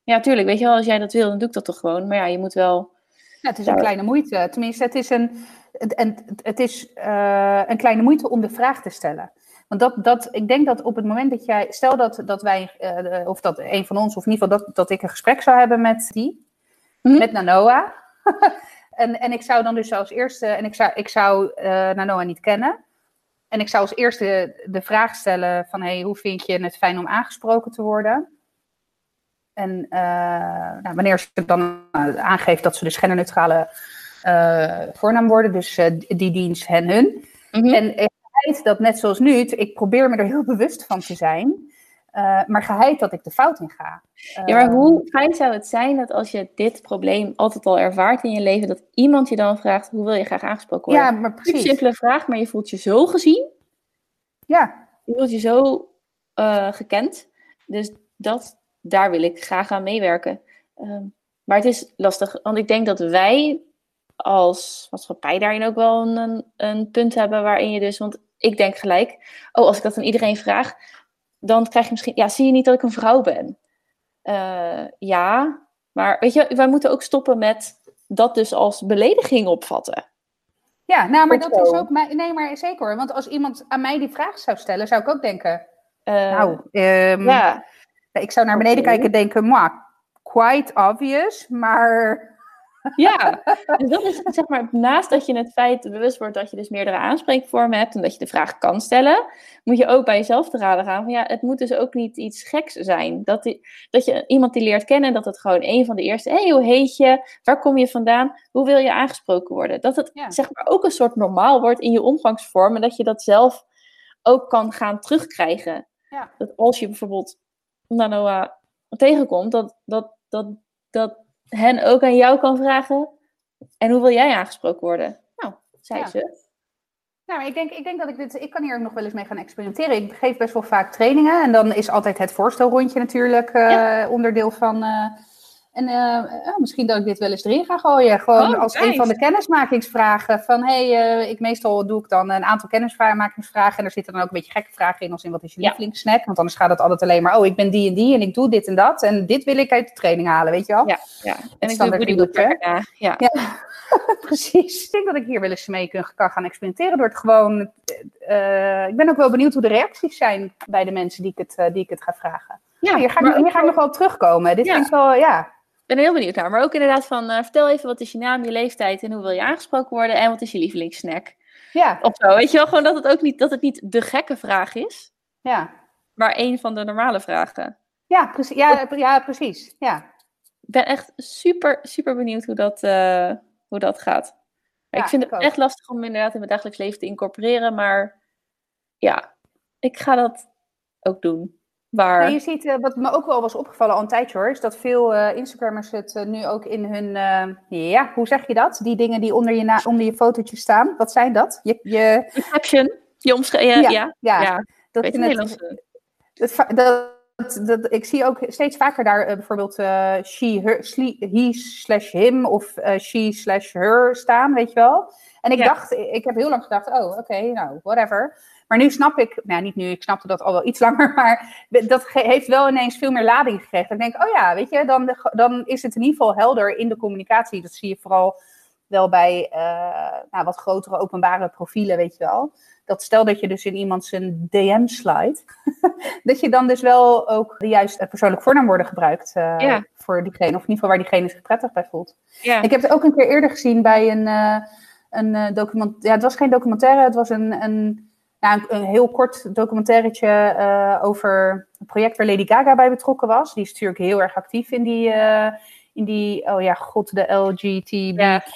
S1: Ja, tuurlijk. Weet je wel, als jij dat wil, dan doe ik dat toch gewoon. Maar ja, je moet wel...
S2: Ja, het is een kleine moeite. Tenminste, het is, een, het, het is uh, een kleine moeite om de vraag te stellen. Want dat, dat, ik denk dat op het moment dat jij, stel dat, dat wij, uh, of dat een van ons, of in ieder geval dat, dat ik een gesprek zou hebben met die, mm -hmm. met Nanoa, En, en ik zou dan dus als eerste, en ik zou, ik zou uh, Nanoa niet kennen. En ik zou als eerste de vraag stellen van, hey, hoe vind je het fijn om aangesproken te worden? En uh, nou, wanneer ze dan aangeeft dat ze dus genderneutrale uh, voornaam worden, dus die dienst hen hun. Mm -hmm. En het dat net zoals nu, ik probeer me er heel bewust van te zijn. Uh, maar geheid dat ik de fout in ga.
S1: ja, maar hoe fijn zou het zijn dat als je dit probleem altijd al ervaart in je leven, dat iemand je dan vraagt, hoe wil je graag aangesproken worden?
S2: Ja, maar precies. Een
S1: simpele vraag, maar je voelt je zo gezien.
S2: Ja.
S1: Je voelt je zo uh, gekend. Dus dat, daar wil ik graag aan meewerken. Um, maar het is lastig, want ik denk dat wij als maatschappij daarin ook wel een, een punt hebben waarin je dus, want ik denk gelijk, oh, als ik dat aan iedereen vraag, dan krijg je misschien, ja, zie je niet dat ik een vrouw ben? Uh, ja, maar weet je, wij moeten ook stoppen met dat dus als belediging opvatten.
S2: Ja, nou, maar dat is ook, nee, maar zeker hoor. Want als iemand aan mij die vraag zou stellen, zou ik ook denken, uh, nou, um, ja. Ik zou naar beneden kijken en denken, moi, quite obvious, maar
S1: ja, dus dat is zeg maar, naast dat je het feit bewust wordt dat je dus meerdere aanspreekvormen hebt en dat je de vraag kan stellen, moet je ook bij jezelf te raden gaan van ja, het moet dus ook niet iets geks zijn. Dat, die, dat je iemand die leert kennen, dat het gewoon een van de eerste, hé, hey, hoe heet je? Waar kom je vandaan? Hoe wil je aangesproken worden? Dat het zeg maar ook een soort normaal wordt in je omgangsvorm en dat je dat zelf ook kan gaan terugkrijgen. Ja. Dat als je bijvoorbeeld Nanoa tegenkomt, dat, dat, dat, dat hen ook aan jou kan vragen. En hoe wil jij aangesproken worden? Nou, zei ze.
S2: Nou, ik denk, ik denk dat ik dit. Ik kan hier ook nog wel eens mee gaan experimenteren. Ik geef best wel vaak trainingen. En dan is altijd het voorstelrondje natuurlijk uh, onderdeel van, uh, En uh, misschien dat ik dit wel eens erin ga gooien. Gewoon
S1: Oh,
S2: als
S1: nice.
S2: een van de kennismakingsvragen. Van hey, eh, ik meestal doe ik dan een aantal kennismakingsvragen. En er zitten dan ook een beetje gekke vragen in. Als in wat is je
S1: Ja.
S2: lievelingssnack? Want anders gaat het altijd alleen maar. Oh, ik ben die en die en ik doe dit en dat. En dit wil ik uit de training halen, weet je wel?
S1: Ja, ja. En ik doe na. Ja.
S2: Ja. Precies. Ik denk dat ik hier wel eens mee kan, gaan experimenteren door het gewoon. eh, ik ben ook wel benieuwd hoe de reacties zijn bij de mensen die ik het, eh, die ik het ga vragen.
S1: Ja,
S2: hier ga ik, hier ga ik nog wel op terugkomen. Dit vind ik wel, ja.
S1: Ik ben er heel benieuwd naar. Maar ook inderdaad van, eh, vertel even wat is je naam, je leeftijd en hoe wil je aangesproken worden en wat is je lievelingssnack?
S2: Ja,
S1: Of zo, weet je wel? Gewoon dat het ook niet, dat het niet de gekke vraag is,
S2: ja.
S1: maar een van de normale vragen.
S2: Ja, precies. Ja, ja, precies. Ja.
S1: Ik ben echt super, super benieuwd hoe dat, eh, hoe dat gaat.
S2: Ja,
S1: ik vind het
S2: ook.
S1: echt lastig om inderdaad in mijn dagelijks leven te incorporeren, maar ja, ik ga dat ook doen. Waar...
S2: Maar je ziet, eh, wat me ook wel was opgevallen al een tijdje hoor, is dat veel eh, Instagrammers het eh, nu ook in hun, ja, hoe zeg je dat? Die dingen die onder je, na onder je fotootje staan, wat zijn dat? Je, je,
S1: Je caption, je omschrijving, ja, ja,
S2: ja,
S1: ja,
S2: dat je
S1: het
S2: dat, dat, dat- ik zie ook steeds vaker daar bijvoorbeeld she, her, sli- he slash him of she slash her staan, weet je wel. En ik
S1: Ja.
S2: dacht, ik heb heel lang gedacht, oh oké, nou, whatever. Maar nu snap ik, nou niet nu, ik snapte dat al wel iets langer, maar dat heeft wel ineens veel meer lading gekregen. Ik denk, oh ja, weet je, dan, dan is het in ieder geval helder in de communicatie. Dat zie je vooral wel bij eh, nou, wat grotere openbare profielen, weet je wel. Dat stel dat je dus in iemand zijn DM slide, dat je dan dus wel ook de juiste persoonlijke voornaamwoorden gebruikt eh,
S1: Ja.
S2: voor diegene. Of in ieder geval waar diegene zich prettig bij voelt.
S1: Ja.
S2: Ik heb het ook een keer eerder gezien bij een, eh een document. Ja, het was geen documentaire, het was een, een, ja, een, een heel kort documentairetje eh, over een project waar Lady Gaga bij betrokken was. Die is natuurlijk heel erg actief in die, eh, in die oh ja, god, de LGBTQI.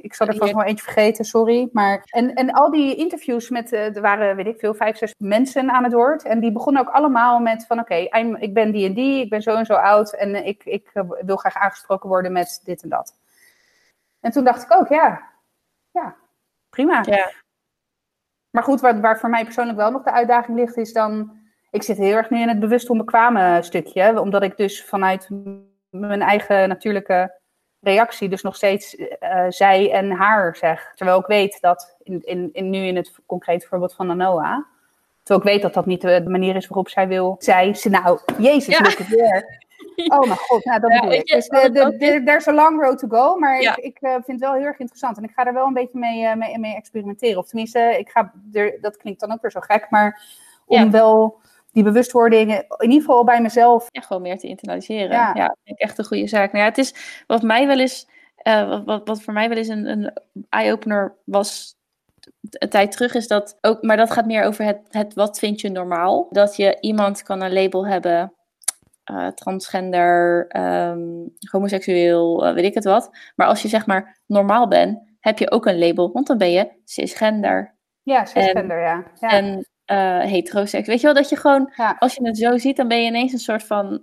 S2: Ik zal er vast wel eentje vergeten, sorry. Maar, en, en al die interviews met, eh, er waren, weet ik veel, vijf, zes mensen aan het woord. En die begonnen ook allemaal met van, oké, ik ben die en die, ik ben zo en zo oud. En eh, ik, ik eh, wil graag aangesproken worden met dit en dat. En toen dacht ik ook, ja, ja, prima.
S1: Ja.
S2: Maar goed, waar, waar voor mij persoonlijk wel nog de uitdaging ligt, is dan... Ik zit heel erg nu in het bewust onbekwame stukje. Omdat ik dus vanuit mijn eigen natuurlijke reactie dus nog steeds eh, zij en haar zeg. Terwijl ik weet dat, in, in, in, nu in het concrete voorbeeld van Anoa... Terwijl ik weet dat dat niet de, manier is waarop zij wil. Zij, ze, nou, jezus,
S1: Ja.
S2: there. Oh mijn god, nou dat
S1: Ja,
S2: bedoel ik. Dus de,
S1: ik
S2: de, de- there's a long road to go, maar
S1: Ja.
S2: ik, ik eh, vind het wel heel erg interessant. En ik ga er wel een beetje mee, eh, mee, mee experimenteren. Of tenminste, ik ga er, dat klinkt dan ook weer zo gek, maar om
S1: Ja.
S2: wel die bewustwording, in ieder geval bij mezelf.
S1: ja, gewoon meer te internaliseren.
S2: Ja.
S1: Ja, vind ik echt een goede zaak. Nou ja, het is wat mij wel eens, eh, wat, wat, wat voor mij wel eens een, een eye-opener was een tijd terug, is dat ook, maar dat gaat meer over het, het wat vind je normaal. Dat je iemand kan een label hebben, eh, transgender, ehm, homoseksueel, eh, weet ik het wat. Maar als je zeg maar normaal bent, heb je ook een label, want dan ben je cisgender
S2: Ja, cisgender, ja. ja.
S1: en eh heteroseks. Weet je wel, dat je gewoon
S2: ja.
S1: als je het zo ziet, dan ben je ineens een soort van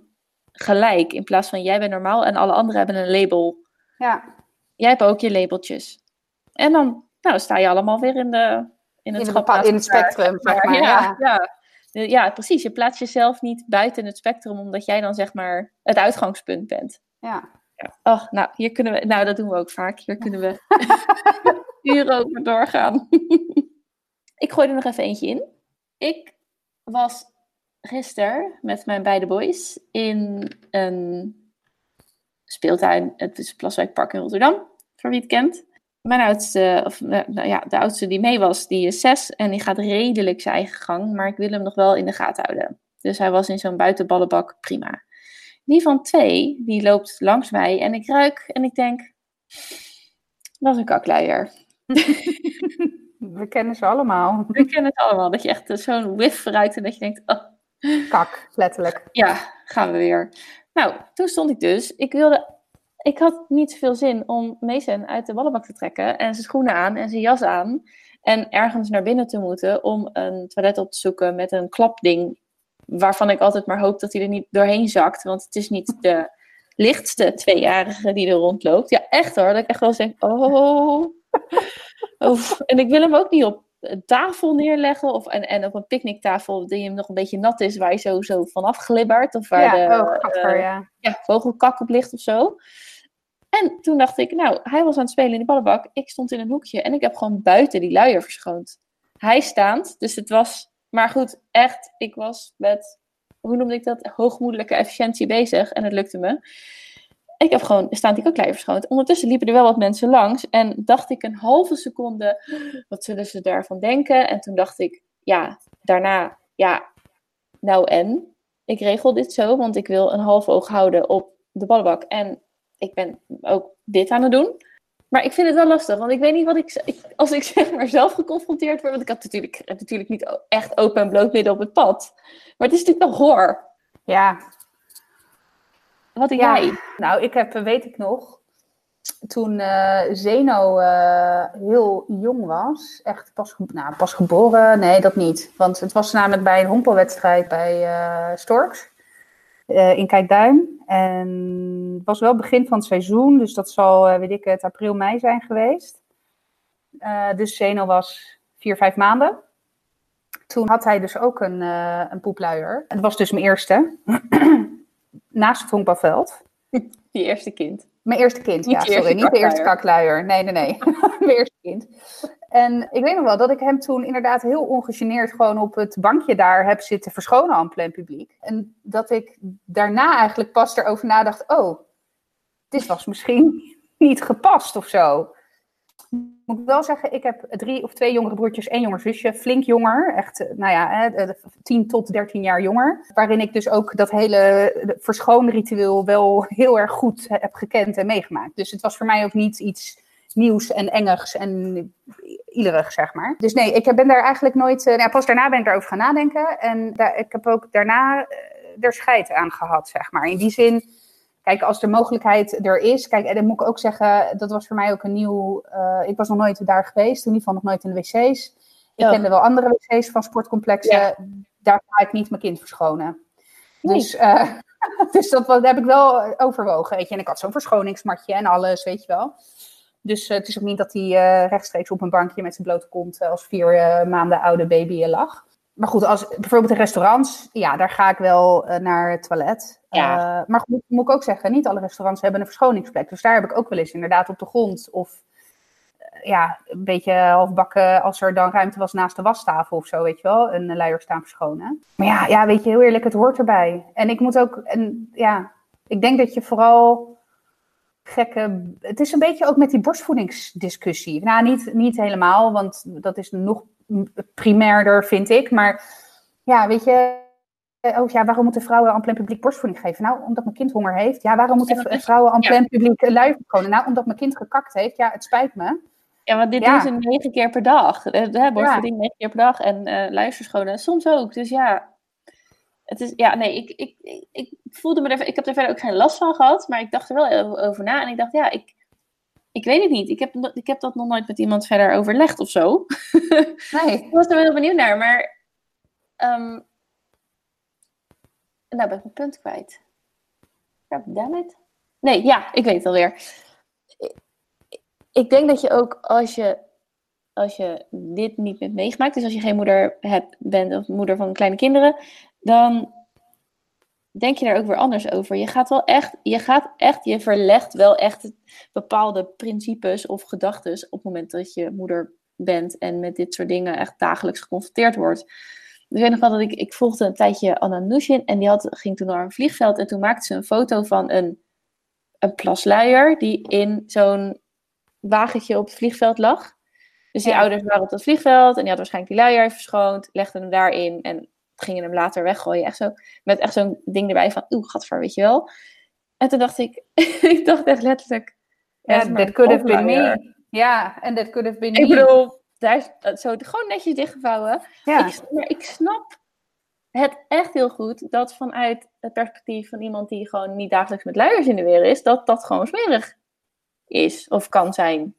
S1: gelijk. In plaats van jij bent normaal en alle anderen hebben een label.
S2: ja.
S1: Jij hebt ook je labeltjes. En dan nou, sta je allemaal weer in, de, in het,
S2: In, in het spectrum,
S1: zeg
S2: maar.
S1: Ja,
S2: Ja.
S1: ja. Eh, ja, precies. Je plaatst jezelf niet buiten het spectrum, omdat jij dan zeg maar het uitgangspunt bent.
S2: Ja.
S1: Ja. Oh, nou, hier kunnen we, nou, dat doen we ook vaak. Hier kunnen we uren over doorgaan. ik gooi er nog even eentje in. Ik was gisteren met mijn beide boys in een speeltuin. Het is Plaswijkpark in Rotterdam, voor wie het kent. Mijn oudste, of eh, nou ja, de oudste die mee was, die is zes en die gaat redelijk zijn eigen gang, maar ik wil hem nog wel in de gaten houden. Dus hij was in zo'n buitenballenbak, prima. Die van twee, die loopt langs mij en ik ruik en ik denk, dat is een kakluier.
S2: We kennen ze allemaal.
S1: We kennen het allemaal, dat je echt zo'n whiff ruikt en dat je denkt, oh,
S2: Kak, letterlijk.
S1: ja, gaan we weer. Nou, toen stond ik dus, ik wilde, ik had niet zoveel zin om Mason uit de ballenbak te trekken en zijn schoenen aan en zijn jas aan en ergens naar binnen te moeten om een toilet op te zoeken met een klapding waarvan ik altijd maar hoop dat hij er niet doorheen zakt, want het is niet de lichtste tweejarige die er rondloopt. Ja, echt hoor, dat ik echt wel denk, oh, en ik wil hem ook niet op een tafel neerleggen. Of, en, en op een picknicktafel die hem nog een beetje nat is, waar je zo, zo vanaf glibbert. Of waar
S2: ja,
S1: de
S2: oh,
S1: eh,
S2: ja.
S1: ja, vogelkak op ligt of zo. En toen dacht ik, nou, hij was aan het spelen in die ballenbak. Ik stond in een hoekje en ik heb gewoon buiten die luier verschoond. Hij staand, dus het was... Maar goed, echt, ik was met, hoe noemde ik dat, hoogmoedelijke efficiëntie bezig. En het lukte me. Ik heb gewoon staand die ook luier verschoond. Ondertussen liepen er wel wat mensen langs. En dacht ik een halve seconde, wat zullen ze daarvan denken? En toen dacht ik, ja, daarna, ja, nou en? Ik regel dit zo, want ik wil een half oog houden op de ballenbak. En ik ben ook dit aan het doen. Maar ik vind het wel lastig, want ik weet niet wat ik, ik als ik zeg maar zelf geconfronteerd word, want ik had natuurlijk, natuurlijk niet echt open en bloot midden op het pad. Maar het is natuurlijk wel hoor.
S2: Ja,
S1: Wat denk
S2: Ja.
S1: jij?
S2: nou, ik heb, weet ik nog, toen eh, Zeno eh, heel jong was, echt pas, nou, pas geboren, nee, dat niet. Want het was namelijk bij een honkbalwedstrijd bij eh, Storks in Kijkduin. En het was wel begin van het seizoen, dus dat zal, eh, weet ik het, april, mei zijn geweest. Eh, dus Zeno was vier, vijf maanden. Toen had hij dus ook een, eh een poepluier. Het was dus mijn eerste. Naast het honkbalveld.
S1: Je eerste kind.
S2: Mijn eerste kind,
S1: Niet
S2: ja, sorry. Niet de eerste
S1: kakluier.
S2: kakluier. Nee, nee, nee. Mijn eerste kind. En ik weet nog wel dat ik hem toen inderdaad heel ongegeneerd gewoon op het bankje daar heb zitten verschonen aan plein publiek. En dat ik daarna eigenlijk pas erover nadacht, oh, dit was misschien niet gepast of zo. Moet ik wel zeggen, ik heb drie of twee jongere broertjes, één jonger zusje, flink jonger, echt, eh, nou ja, hè, eh, 10 tot 13 jaar jonger. Waarin ik dus ook dat hele verschoonritueel wel heel erg goed heb gekend en meegemaakt. Dus het was voor mij ook niet iets nieuws en engigs en ielerig, zeg maar. Dus nee, ik ben daar eigenlijk nooit... eh, nou, pas daarna ben ik daarover gaan nadenken. En daar, ik heb ook daarna eh, er scheid aan gehad, zeg maar. In die zin, kijk, als de mogelijkheid er is... Kijk, en dan moet ik ook zeggen, dat was voor mij ook een nieuw... eh, ik was nog nooit daar geweest, in ieder geval nog nooit in de wc's. Ik kende wel andere wc's van sportcomplexen. Daar ga ik niet mijn kind verschonen.
S1: Nee.
S2: Dus, eh, dus dat, heb ik wel overwogen, weet je. En ik had zo'n verschoningsmatje en alles, weet je wel. Dus eh, het is ook niet dat hij rechtstreeks op een bankje met zijn blote kont als vier maanden oude baby lag. Maar goed, als, bijvoorbeeld in restaurants, ja, daar ga ik wel eh, naar het toilet.
S1: Ja.
S2: Eh, maar goed, moet ik ook zeggen, niet alle restaurants hebben een verschoningsplek. Dus daar heb ik ook wel eens inderdaad op de grond of eh, ja, een beetje halfbakken als er dan ruimte was naast de wastafel of zo, weet je wel, een luier staan verschonen. Maar ja, ja, weet je, heel eerlijk, het hoort erbij. En ik moet ook, en ja, ik denk dat je vooral gekke. Het is een beetje ook met die borstvoedingsdiscussie. Nou, niet, niet helemaal, want dat is nog primairder, vind ik. Maar ja, weet je. Oh ja, waarom moeten vrouwen aan plein publiek borstvoeding geven? Nou, omdat mijn kind honger heeft. Ja, waarom moeten vrouwen aan plein publiek verschonen? Nou, omdat mijn kind gekakt heeft. Ja, het spijt me.
S1: Ja, want dit
S2: Ja.
S1: doen ze negen keer per dag. Eh, borstvoeding negen keer per dag en eh luisterschonen soms ook. Dus ja, het is, ja, nee, ik, ik, ik, ik voelde me er, ik heb er verder ook geen last van gehad, maar ik dacht er wel over na en ik dacht, ja, ik, ik weet het niet. Ik heb, ik heb dat nog nooit met iemand verder overlegd of zo.
S2: Nee.
S1: Ik was er wel benieuwd naar, maar ehm nou ben ik mijn punt kwijt. Damn it. Nee, ja, ik weet het alweer. Ik- Ik denk dat je ook als je, als je dit niet hebt meegemaakt, dus als je geen moeder hebt, bent of moeder van kleine kinderen, dan denk je daar ook weer anders over. Je gaat wel echt, je gaat echt, je verlegt wel echt bepaalde principes of gedachten op het moment dat je moeder bent en met dit soort dingen echt dagelijks geconfronteerd wordt. Ik weet nog wel dat ik, ik volgde een tijdje Anna Nushin en die had, ging toen naar een vliegveld en toen maakte ze een foto van een, een plasluier die in zo'n wagentje op het vliegveld lag. Dus die
S2: Ja.
S1: ouders waren op dat vliegveld en die hadden waarschijnlijk die luier verschoond, legden hem daarin en gingen hem later weggooien. Echt zo, met echt zo'n ding erbij van, oeh, gadver, weet je wel. En toen dacht ik, ik dacht echt letterlijk...
S2: Ja, that could have been me. Ja, en that could have been
S1: Ik
S2: me.
S1: bedoel, daar is zo gewoon netjes dichtgevouwen.
S2: ja.
S1: Ik, maar ik snap het echt heel goed dat vanuit het perspectief van iemand die gewoon niet dagelijks met luiers in de weer is, dat dat gewoon smerig is of kan zijn.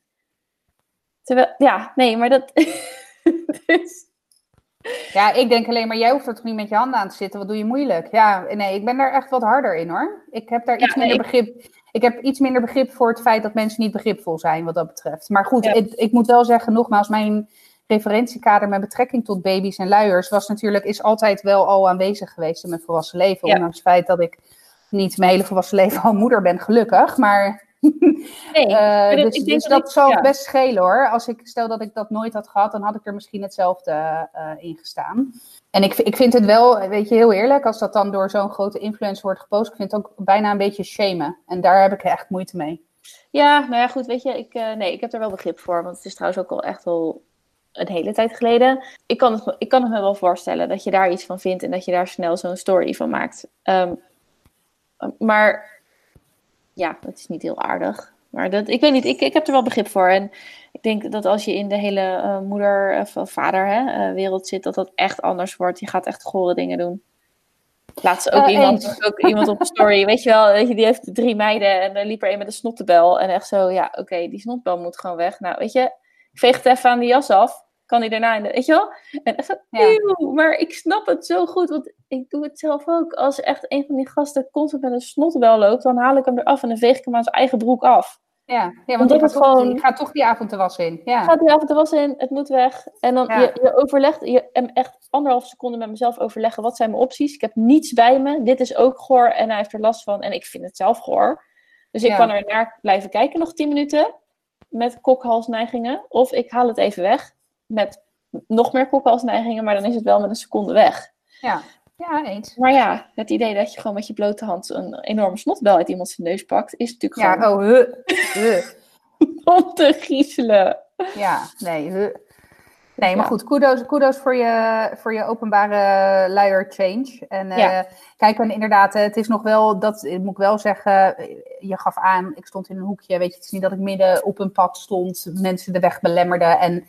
S1: Terwijl, ja, nee, maar dat. dus,
S2: Ja, ik denk alleen maar, jij hoeft er toch niet met je handen aan te zitten. Wat doe je moeilijk? Ja, nee, ik ben daar echt wat harder in hoor. Ik heb daar
S1: Ja,
S2: iets minder
S1: nee.
S2: begrip. Ik heb iets minder begrip voor het feit dat mensen niet begripvol zijn wat dat betreft. Maar goed,
S1: Ja.
S2: ik, ik moet wel zeggen, nogmaals, mijn referentiekader met betrekking tot baby's en luiers was natuurlijk, is altijd wel al aanwezig geweest in mijn volwassen leven. Ondanks het feit dat ik niet mijn hele volwassen leven al moeder ben, gelukkig. Maar Nee, uh, dus, ik denk dus dat, zou best schelen hoor. Als ik stel dat ik dat nooit had gehad, dan had ik er misschien hetzelfde uh, in gestaan. En ik, ik vind het wel, weet je, heel eerlijk, als dat dan door zo'n grote influencer wordt gepost, ik vind het ook bijna een beetje shamen. En daar heb ik echt moeite mee.
S1: Ja, nou ja, goed, weet je, ik, uh, nee, ik heb er wel begrip voor. Want het is trouwens ook al echt al een hele tijd geleden. Ik kan, het, ik kan het me wel voorstellen dat je daar iets van vindt en dat je daar snel zo'n story van maakt. Um, maar ja, het is niet heel aardig. Maar dat, ik weet niet, ik, ik heb er wel begrip voor. En ik denk dat als je in de hele uh, moeder- of vader hè, uh, wereld zit, dat dat echt anders wordt. Je gaat echt gore dingen doen. Laatst ook, uh, iemand, ook iemand op een story, weet je wel, weet je, die heeft drie meiden en er liep er een met een snottebel. En echt zo, ja, oké, okay, die snotbel moet gewoon weg. Nou, weet je, ik veeg het even aan die jas af kan hij daarna in de, weet je wel? En ja. maar ik snap het zo goed, want ik doe het zelf ook. Als echt een van die gasten constant met een snotbel loopt, dan haal ik hem eraf en dan veeg ik hem aan zijn eigen broek af.
S2: Ja, ja want, gaat, gewoon, gaat toch die avond te was in. Ja.
S1: Gaat die avond te was in, het moet weg. En dan ja. je, je overlegt, je echt anderhalf seconde met mezelf overleggen, wat zijn mijn opties? Ik heb niets bij me, dit is ook goor en hij heeft er last van en ik vind het zelf goor. Dus ik kan er naar blijven kijken nog tien minuten met kokhalsneigingen. Of ik haal het even weg met nog meer kokhalsneigingen, maar dan is het wel met een seconde weg.
S2: Ja, ja eens.
S1: Maar ja, het idee dat je gewoon met je blote hand een enorme snotbel uit iemand zijn neus pakt, is natuurlijk
S2: ja,
S1: gewoon...
S2: Ja, oh, huh.
S1: Om te griezelen.
S2: Ja, nee, huh. Nee, maar goed, kudos, kudos voor, je, voor je openbare luier change. En ja. uh, kijk, en inderdaad, het is nog wel, dat moet ik wel zeggen, je gaf aan, ik stond in een hoekje, weet je, het is niet dat ik midden op een pad stond, mensen de weg belemmerde en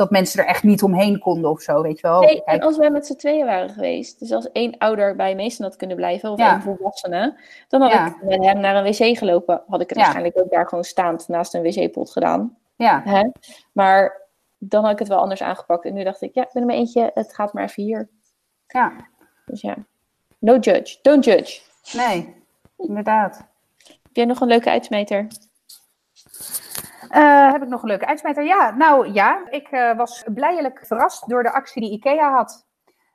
S2: dat mensen er echt niet omheen konden of zo, weet je wel.
S1: Nee, en als wij met z'n tweeën waren geweest, dus als één ouder bij meesten had kunnen blijven, of ja. één volwassene, dan had ik met hem naar een wc gelopen. Had ik het waarschijnlijk ook daar gewoon staand naast een wc-pot gedaan.
S2: Ja.
S1: Hè? Maar dan had ik het wel anders aangepakt. En nu dacht ik, ja, ik ben er maar eentje, het gaat maar even hier.
S2: Ja.
S1: Dus ja, no judge, don't judge.
S2: Nee, inderdaad.
S1: Heb jij nog een leuke uitsmijter?
S2: Uh, heb ik nog een leuke uitsmijter? Ja, nou ja, ik uh, was blijelijk verrast door de actie die IKEA had.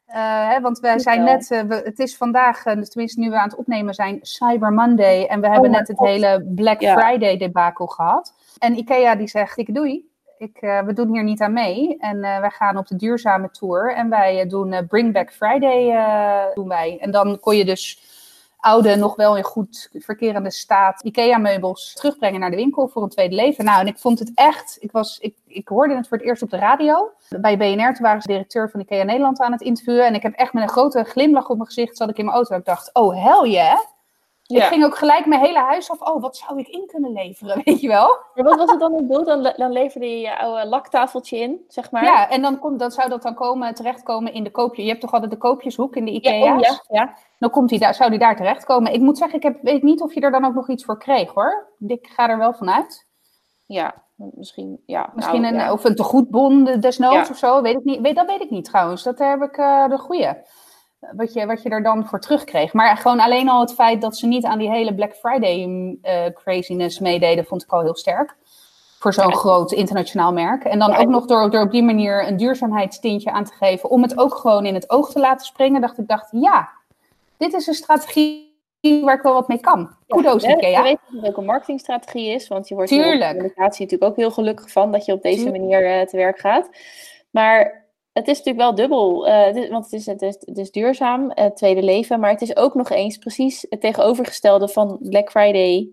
S2: Uh, hè, want we zijn net, we, het is vandaag, dus tenminste nu we aan het opnemen zijn, Cyber Monday. En we hebben oh, net het God. hele Black ja. Friday debacle gehad. En IKEA die zegt, ik doei, ik, we doen hier niet aan mee. En wij gaan op de duurzame tour. En wij doen Bring Back Friday, doen wij. En dan kon je dus oude, nog wel in goed verkerende staat IKEA-meubels terugbrengen naar de winkel voor een tweede leven. Nou, en ik vond het echt, ik, was, ik, ik hoorde het voor het eerst op de radio. Bij BNR, toen waren ze directeur van IKEA Nederland aan het interviewen. En ik heb echt met een grote glimlach op mijn gezicht, zat ik in mijn auto. Ik dacht, oh hell yeah. Ja. Ik ging ook gelijk mijn hele huis af. Oh, wat zou ik in kunnen leveren, weet je wel?
S1: Maar wat was het dan het doel? Dan, dan leverde je je oude laktafeltje in, zeg maar?
S2: Ja, en dan, komt, dan zou dat dan komen, terechtkomen in de koopje. Je hebt toch altijd de koopjeshoek in de IKEA's?
S1: Ja, oh, ja, ja.
S2: Dan komt die daar, zou die daar terechtkomen. Ik moet zeggen, ik heb, weet niet of je er dan ook nog iets voor kreeg, hoor. Ik ga er wel vanuit.
S1: Ja, misschien, ja.
S2: Misschien
S1: nou,
S2: een,
S1: ja.
S2: of een tegoedbon desnoods ja. of zo, weet ik niet. Weet, dat weet ik niet trouwens. Dat heb ik uh, de goede wat je, wat je er dan voor terugkreeg. Maar gewoon alleen al het feit dat ze niet aan die hele Black Friday uh, craziness meededen, vond ik al heel sterk. Voor zo'n ja. groot internationaal merk. En dan ja, ook nog door, door op die manier een duurzaamheidstintje aan te geven. Om het ook gewoon in het oog te laten springen. Dacht ik, dacht, ja, dit is een strategie waar ik wel wat mee kan. Kudos, ja, Ikea.
S1: Je weet dat het ook een marketingstrategie is. Want je wordt in de communicatie natuurlijk ook heel gelukkig van dat je op deze Tuurlijk. manier uh, te werk gaat. Maar het is natuurlijk wel dubbel, uh, dit, want het is, het is, het is duurzaam, het uh, tweede leven, maar het is ook nog eens precies het tegenovergestelde van Black Friday,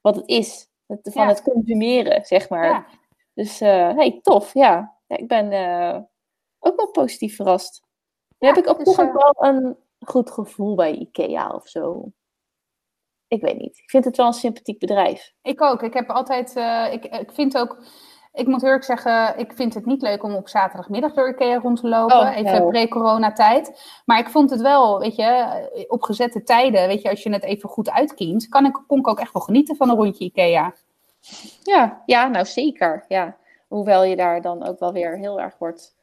S1: wat het is, het, van ja. het consumeren, zeg maar. Ja. Dus, uh, hey, tof, ja. ja ik ben ook wel positief verrast. Nu heb ik ook dus, toch wel een goed gevoel bij IKEA of zo. Ik weet niet. Ik vind het wel een sympathiek bedrijf.
S2: Ik ook. Ik heb altijd, ik, ik vind ook ik moet eerlijk zeggen, ik vind het niet leuk om op zaterdagmiddag door Ikea rond te lopen. Oh, even no. pre-coronatijd. Maar ik vond het wel, weet je, op gezette tijden, weet je, als je het even goed uitkient, kan ik, kon ik ook echt wel genieten van een rondje Ikea.
S1: Ja, ja, nou zeker. Ja. Hoewel je daar dan ook wel weer heel erg wordt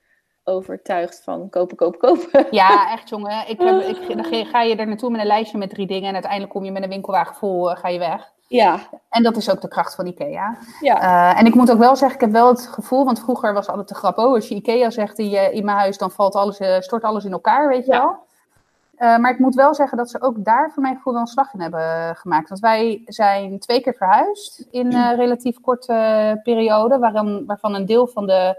S1: overtuigd van kopen, kopen, kopen.
S2: Ja, echt jongen. Ik heb, ik, dan ga je er naartoe met een lijstje met drie dingen en uiteindelijk kom je met een winkelwagen vol, uh, ga je weg.
S1: Ja.
S2: En dat is ook de kracht van IKEA.
S1: Ja.
S2: Uh, en ik moet ook wel zeggen, ik heb wel het gevoel, want vroeger was altijd de grap, oh, als je IKEA zegt in, je, in mijn huis, dan valt alles, uh, stort alles in elkaar, weet je
S1: Ja.
S2: wel. Uh, maar ik moet wel zeggen dat ze ook daar voor mijn gevoel wel een slag in hebben gemaakt. Want wij zijn twee keer verhuisd in een relatief korte periode, waarvan een deel van de,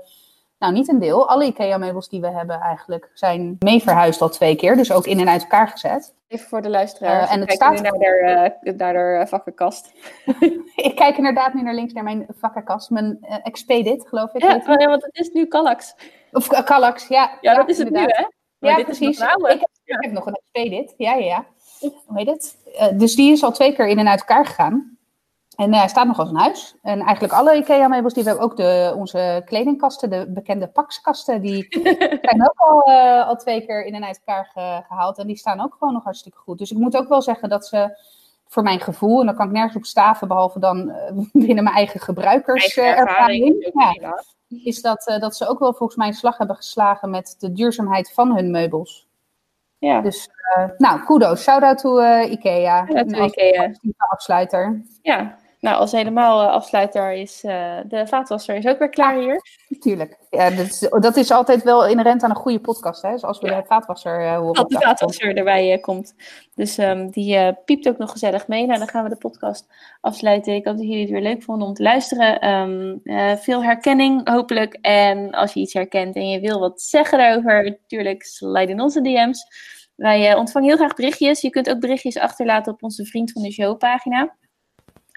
S2: nou niet een deel, alle IKEA-meubels die we hebben eigenlijk zijn mee verhuisd al twee keer. Dus ook in en uit elkaar gezet.
S1: Even voor de luisteraars.
S2: Eh, en het staat-
S1: nu naar haar, eh, naar eh, vakkenkast.
S2: Ik kijk inderdaad nu naar links naar mijn vakkenkast, mijn eh, Expedit, geloof ik.
S1: Ja, oh ja, want het is nu Kallax.
S2: Of uh, Kallax, ja.
S1: Ja, dat is het nu, hè? Maar
S2: Ja,
S1: dit is
S2: precies.
S1: oude.
S2: Ik, heb, ik heb nog een Expedit. Ja, ja, ja. Hoe heet het? Dus die is al twee keer in en uit elkaar gegaan. En eh, hij staat nog als een huis. En eigenlijk alle IKEA-meubels, die we hebben ook de, onze kledingkasten, de bekende pakskasten, die zijn ook al, eh, al twee keer in en uit elkaar ge- gehaald. En die staan ook gewoon nog hartstikke goed. Dus ik moet ook wel zeggen dat ze, voor mijn gevoel, en dan kan ik nergens op staven, behalve dan eh, binnen mijn eigen gebruikerservaring, ja, is dat, dat ze ook wel volgens mij een slag hebben geslagen met de duurzaamheid van hun meubels.
S1: Ja.
S2: Dus, nou, kudos. Shout-out to IKEA.
S1: Shout-out to
S2: Als
S1: IKEA.
S2: afsluiter.
S1: ja. Nou, als helemaal eh, afsluiter is eh, de vaatwasser is ook weer klaar hier.
S2: Tuurlijk. Ja, dat, is, dat is altijd wel inherent aan een goede podcast. Hè? Dus als we
S1: Ja.
S2: de vaatwasser eh, horen. Op
S1: de vaatwasser erbij komt. Dus ehm, die piept ook nog gezellig mee. Nou, dan gaan we de podcast afsluiten. Ik hoop dat jullie het weer leuk vonden om te luisteren. Ehm, eh, veel herkenning, hopelijk. En als je iets herkent en je wil wat zeggen daarover, natuurlijk slide in onze DM's. Wij ontvangen heel graag berichtjes. Je kunt ook berichtjes achterlaten op onze Vriend van de Show pagina.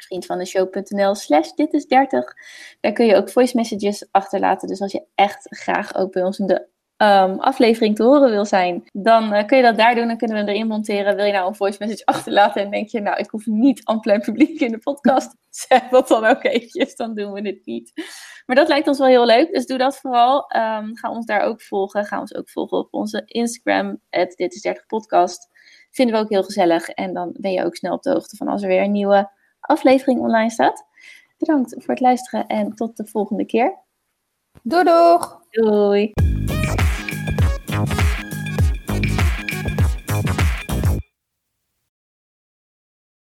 S1: Vriendvandeshow.nl slash dit is 30. Daar kun je ook voice messages achterlaten. Dus als je echt graag ook bij ons in de ehm, aflevering te horen wil zijn, dan eh, kun je dat daar doen. Dan kunnen we erin monteren. Wil je nou een voice message achterlaten en denk je, nou, ik hoef niet aan plein publiek in de podcast, zeg dat dan ook eventjes, dan doen we het niet. Maar dat lijkt ons wel heel leuk, dus doe dat vooral. Ehm, ga ons daar ook volgen. Ga ons ook volgen op onze Instagram, dit is 30 podcast. Vinden we ook heel gezellig. En dan ben je ook snel op de hoogte van als er weer een nieuwe aflevering online staat. Bedankt voor het luisteren en tot de volgende keer.
S2: Doei doeg!
S1: Doei!